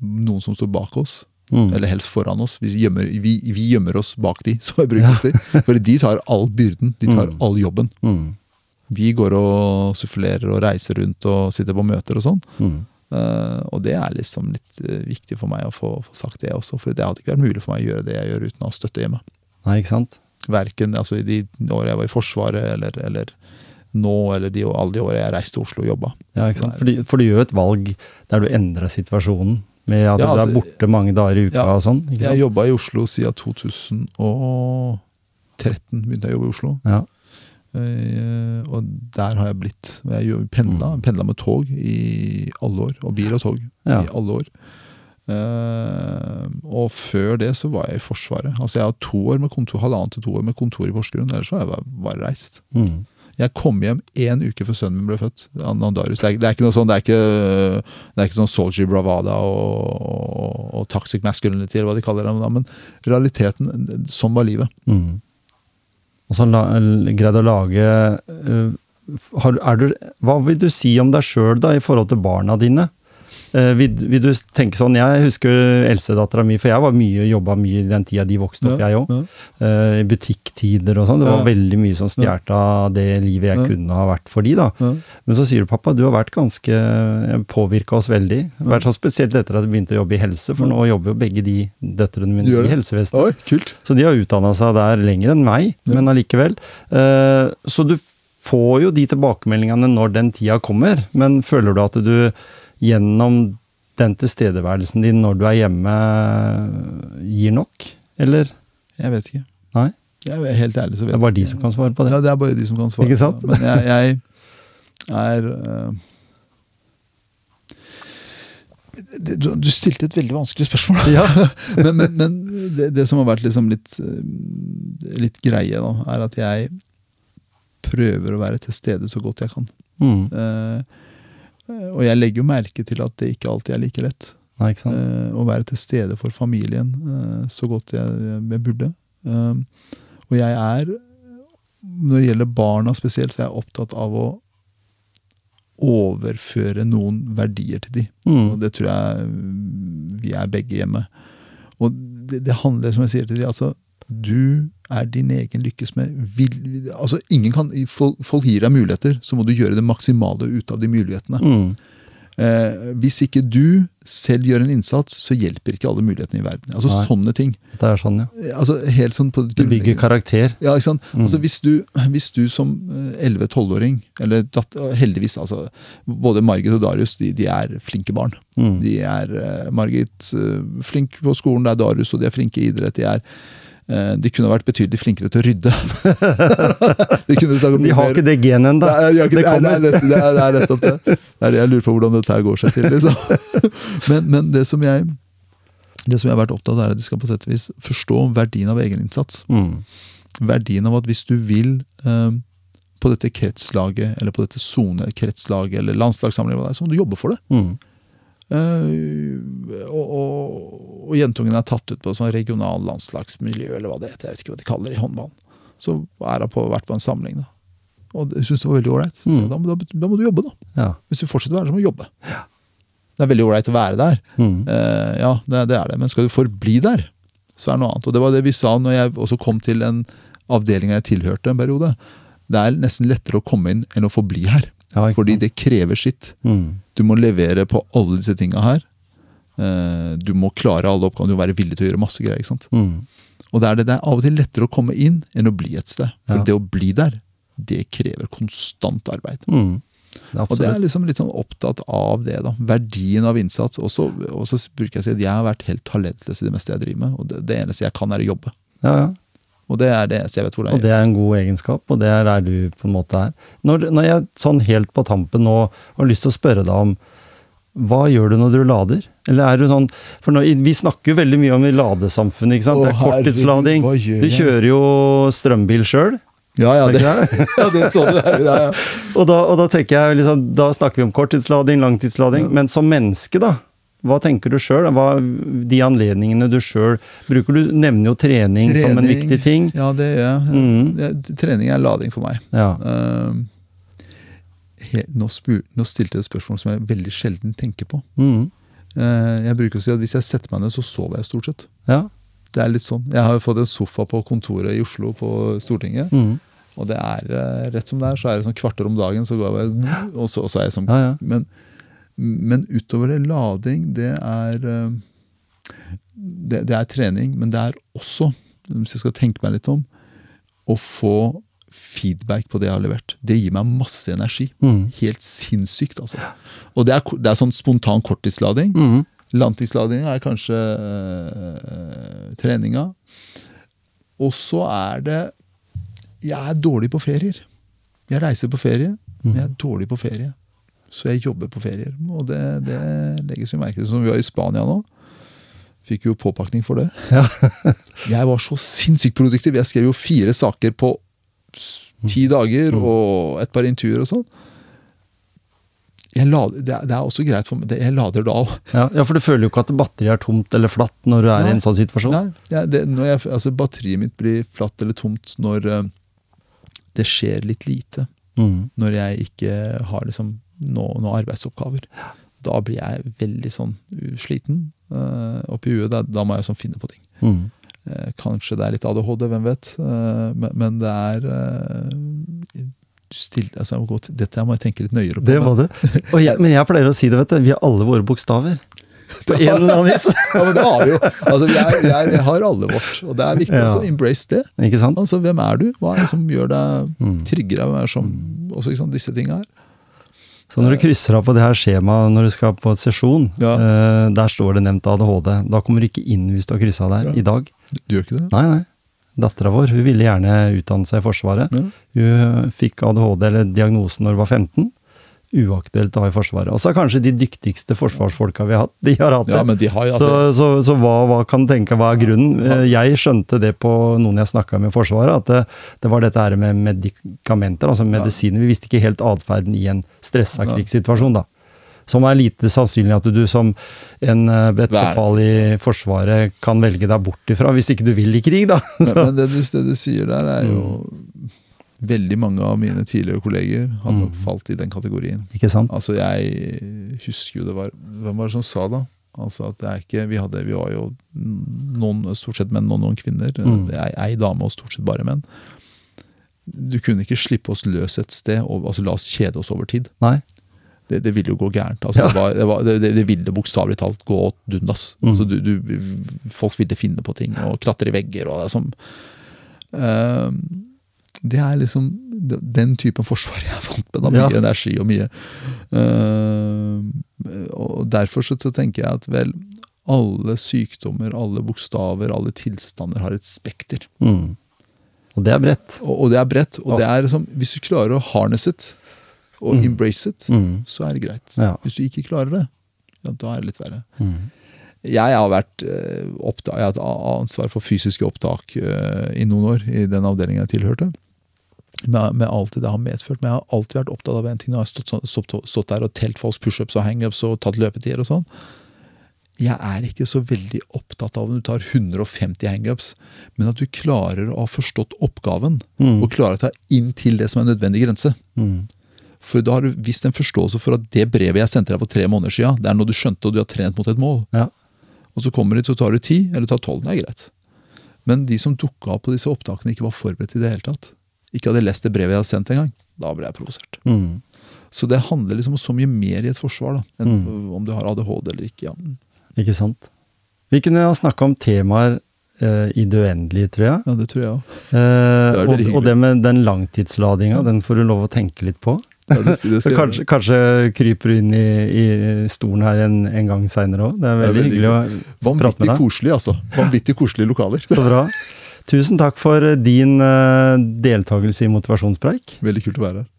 noen som står bak oss. Mm. Eller helst foran oss. Vi gjemmer, vi, vi gjemmer oss bak de, som jeg bruker å si. For de tar all byrden. De tar Mm. all jobben. Mm. Vi går og sufflerer og reiser rundt og sitter på møter og sånn. Mm. Uh, og det er liksom litt uh, viktig for meg å få, få sagt det også. For det hadde ikke vært mulig for meg å gjøre det jeg gjør uten å ha støtte hjemme. Nei, ikke sant? Verken altså, i de årene jeg var i Forsvaret, eller, eller nå, eller de, alle de årene jeg reiste til Oslo og jobba. Ja, ikke sant? For, for du gjør et valg der du endrer situasjonen, med at Ja, du altså, er borte mange dager i uka ja, og sånn. ikke Jeg sant? jobba i Oslo siden 2013. begynte jeg å jobbe i Oslo. Ja. Eh, og der har jeg blitt. Jeg pendla, pendla med tog i alle år. Og bil og tog Ja. i alle år. Eh, og før det så var jeg i Forsvaret. Altså Jeg har to år med kontor, halvannet til to år med kontor i Porsgrunn. Ellers så har jeg bare, bare reist. Mm. Jeg kom hjem én uke før sønnen min ble født. Han Det, er, det er ikke noe sånn det er ikke, det er ikke sånn Soldier Bravada og, og, og Toxic Masculinity, eller hva de kaller det. Men realiteten, sånn var livet. Mm. Og så la, greid å lage eh, har, du, Hva vil du si om deg sjøl i forhold til barna dine? Eh, vil, vil du tenke sånn, Jeg husker eldstedattera mi, for jeg var mye, jobba mye i den tida de vokste opp, jeg òg. Ja. I butikktider og sånn. Det var veldig mye som stjal av det livet jeg kunne ha vært for de da. Men så sier du, pappa, du har vært ganske Påvirka oss veldig. Vært så Spesielt etter at jeg begynte å jobbe i helse, for nå jobber jo begge de døtrene mine i helsevesenet. Oi. Så de har utdanna seg der lenger enn meg, men allikevel. Eh, Så du får jo de tilbakemeldingene når den tida kommer, men føler du at du gjennom den tilstedeværelsen din når du er hjemme, gir nok? Eller? Jeg vet ikke. Nei? Jeg er helt ærlig så vet Det er bare de som kan svare på det. Ja, det er bare de som kan svare. Ikke sant? Men jeg, jeg er uh, du, du stilte et veldig vanskelig spørsmål. Ja. men men, men det, det som har vært liksom litt, eh, litt greie, da, er at jeg prøver å være til stede så godt jeg kan. Mm. Eh, og jeg legger jo merke til at det ikke alltid er like lett. Nei? Eh, å være til stede for familien eh, så godt jeg, jeg burde. Og jeg er, når det gjelder barna spesielt, så er jeg opptatt av å overføre noen verdier til de. Mm. Og det tror jeg vi er begge hjemme. Og det, det handler, som jeg sier til de, altså du er din egen lykkes med. Vil, altså ingen kan, folk, folk gir deg muligheter, så må du gjøre det maksimale ut av de mulighetene. Mm. Eh, hvis ikke du selv gjør en innsats, så hjelper ikke alle mulighetene i verden. Altså Nei. sånne ting. Det er sånn, ja. Eh, Altså helt sånn på det Du bygger karakter. Ja, ikke sant? Mm. Altså hvis du, hvis du som eh, 11-12-åring, eller datt, heldigvis, altså både Margit og Darius, de, de er flinke barn. Mm. De er eh, Margit eh, flink på skolen, det er Darius, og de er flinke i idrett. De er eh, de kunne vært betydelig flinkere til å rydde. de, De har ikke det genet ennå. De Det det, det, det, er, det nettopp det. Det er det jeg lurer på hvordan dette her går seg til. Liksom. Men, men det som jeg det som jeg har vært opptatt av, er at de skal på sett og vis forstå verdien av egeninnsats. Mm. Verdien av at hvis du vil um, på dette kretslaget, eller på dette sonekretslaget, eller landslagssamling, hva det er, så må du jobbe for det. Mm. Eh, og, og, og jentungen er tatt ut på sånn regional landslagsmiljø, eller hva det heter. Jeg vet ikke hva de kaller det i håndballen. Så er hun på, vært på en samling, da. Og jeg syns det var veldig ålreit. Mm. Da, da, da må du jobbe, da. Ja. Hvis du fortsetter å være der, så må du jobbe. Det er veldig ålreit å være der. Mm. Uh, ja, det, det er det. Men skal du forbli der, så er det noe annet. Og det var det vi sa når jeg også kom til en avdeling jeg tilhørte en periode. Det er nesten lettere å komme inn enn å forbli her. Ja, Fordi det krever sitt. Mm. Du må levere på alle disse tinga her. Eh, Du må klare alle oppgavene, du må være villig til å gjøre masse greier. ikke sant? Mm. Og det er, det, det er av og til lettere å komme inn enn å bli et sted. For Ja. det å bli der, det krever konstant arbeid. Mm. Er Og det er liksom litt sånn opptatt av det. da, Verdien av innsats. Og så bruker jeg å si at jeg har vært helt talentløs i det meste jeg driver med. Og det, det eneste jeg kan, er å jobbe. Ja, ja. Og det er det eneste jeg vet hvordan Og det er en god egenskap, og det er der du på en måte er. Når, når jeg sånn helt på tampen nå har lyst til å spørre deg om hva gjør du når du lader? Eller er du sånn For nå, vi snakker jo veldig mye om i ladesamfunnet, ikke sant? Å, det er korttidslading. Du kjører jo strømbil sjøl. Ja, ja, Er det, ja, det så du her. Ja, ja. Og da, og da tenker jeg liksom, da snakker vi om korttidslading, langtidslading. Men som menneske, da? Hva tenker du sjøl? De anledningene du sjøl bruker? Du nevner jo trening, som en viktig ting. Ja, det gjør jeg. Mm. Trening er lading for meg. Ja. Uh, he, nå, spur, nå stilte jeg et spørsmål som jeg veldig sjelden tenker på. Mm. Uh, jeg bruker å si at hvis jeg setter meg ned, så sover jeg stort sett. ja. Det er litt sånn. Jeg har jo fått en sofa på kontoret i Oslo på Stortinget. Mm. Og det er eh, rett som det er, så er det sånn kvarter om dagen, så går jeg og så, og så er jeg sånn Ja, ja. Men, men utover det, lading, det er eh, det, det er trening, men det er også, hvis jeg skal tenke meg litt om, å få feedback på det jeg har levert. Det gir meg masse energi. Mm. Helt sinnssykt, altså. Og det er, det er sånn spontan korttidslading. Mm. Langtidsladinga er kanskje øh, treninga. Og så er det Jeg er dårlig på ferier. Jeg reiser på ferie, men jeg er dårlig på ferie. Så jeg jobber på ferier. Og det, det legges jo merke til. Som vi var i Spania nå. Fikk jo påpakning for det. Ja. Jeg var så sinnssykt produktiv. Jeg skrev jo fire saker på ti dager og et par intervjuer og sånn. Jeg lader, det, er, det også greit for meg. Jeg lader da òg. Ja, ja, for du føler jo ikke at batteriet er tomt eller flatt når du er Nei. i en sånn situasjon. Nei, ja, det, når jeg, altså batteriet mitt blir flatt eller tomt når eh, det skjer litt lite. Mm. Når jeg ikke har liksom noen noe arbeidsoppgaver. Da blir jeg veldig sånn sliten uh, oppi huet. Da, da må jeg sånn finne på ting. Mm. Uh, kanskje det er litt ADHD, hvem vet. Uh, men, men det er still, altså, jeg må til, Dette må jeg tenke litt nøyere på. Det men- var det. Og jeg, men jeg pleier å si det, vet du. Vi har alle våre bokstaver. På en eller annen vis. Ja, men det har vi jo. Altså, vi, er, vi har alle vårt, og det er viktig Ja. å embrace det. Ikke sant? Altså, Hvem er du? Hva er det som gjør deg Mm. tryggere? Hvem er det som, også ikke sant, disse tinga her. Så når du krysser av på det her skjemaet når du skal på et sesjon, Ja. eh, der står det nevnt ADHD. Da kommer du ikke inn hvis du har kryssa der Ja. i dag. Du gjør ikke det? Nei, nei. Dattera vår hun ville gjerne utdanne seg i Forsvaret. Ja. Hun fikk ADHD, eller diagnosen, når hun var 15. Uaktuelt å ha i Forsvaret. Og så er kanskje de dyktigste forsvarsfolka vi har hatt, de har hatt det. Ja, de har jo Så, altså, så, så hva, hva kan tenke, hva er grunnen? Ja. Jeg skjønte det på noen jeg snakka med i Forsvaret, at det, det var dette her med medikamenter, altså medisiner. Vi visste ikke helt atferden i en stressa krigssituasjon, da. Som er lite sannsynlig at du som en, eh, et befal i Forsvaret kan velge deg bort ifra, hvis ikke du vil i krig, da. men, men det, du, det du sier der, er jo Veldig mange av mine tidligere kolleger hadde nok falt i den kategorien. Ikke sant? Altså, jeg husker jo det var Hvem var det som sa da? Altså at det er ikke, Vi hadde, vi var jo noen, stort sett menn og noen kvinner. Mm. Er Ei dame og stort sett bare menn. Du kunne ikke slippe oss løs et sted og altså, la oss kjede oss over tid. Nei. Det, det ville jo gå gærent. Altså, Ja. det, var, det, var, det, det, ville bokstavelig talt gå dundas. Mm. Altså, du, du, folk ville finne på ting og klatre i vegger. og det som Ehm, Det er liksom den typen forsvar jeg er vant med. Da, mye Ja. energi og mye uh, Og derfor så, så tenker jeg at vel, alle sykdommer, alle bokstaver, alle tilstander har et spekter. Mm. Og det er bredt. Og, og det er bredt. Og Ja. det er liksom, hvis du klarer å harness it og Mm. embrace it, Mm. så er det greit. Ja. Hvis du ikke klarer det, ja, da er det litt verre. Mm. Jeg har vært opptak, jeg har hatt ansvar for fysiske opptak uh, i noen år i den avdelingen jeg tilhørte. Med, med alt det det har medført. Men jeg har alltid vært opptatt av en ting. Når jeg har stått, stått, stått der og telt folks pushups og hangups og tatt løpetider og sånn. Jeg er ikke så veldig opptatt av om du tar 150 hangups, men at du klarer å ha forstått oppgaven, Mm. og klarer å ta inn til det som er nødvendig grense. Mm. For da har du visst en forståelse for at det brevet jeg sendte deg for tre måneder siden, det er når du skjønte og du har trent mot et mål. Ja. Og så kommer de, så tar du ti, eller tar tolv. Det er greit. Men de som dukka opp på disse opptakene, ikke var forberedt i det hele tatt. Ikke hadde lest det brevet jeg hadde sendt engang. Da ble jeg provosert. Mm. Så det handler liksom om så mye mer i et forsvar, da, enn Mm. om du har ADHD eller ikke. Ja. Ikke sant. Vi kunne ha snakka om temaer eh, i det uendelige, tror jeg. ja, det tror jeg òg. Eh, og, og det med den langtidsladinga, den får du lov å tenke litt på. Ja, det det Så skal kanskje, kanskje kryper du inn i, i stolen her en, en gang seinere òg. Det er Det er veldig veldig hyggelig å prate med deg. Vanvittig koselig, altså. Vanvittig koselige lokaler. Så bra. Tusen takk for eh, din uh, deltakelse i Motivasjonspreik. Veldig kult å være her.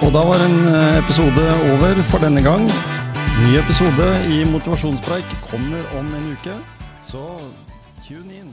Og da var en eh, episode over for denne gang. Ny episode i Motivasjonspreik kommer om en uke, så tune in.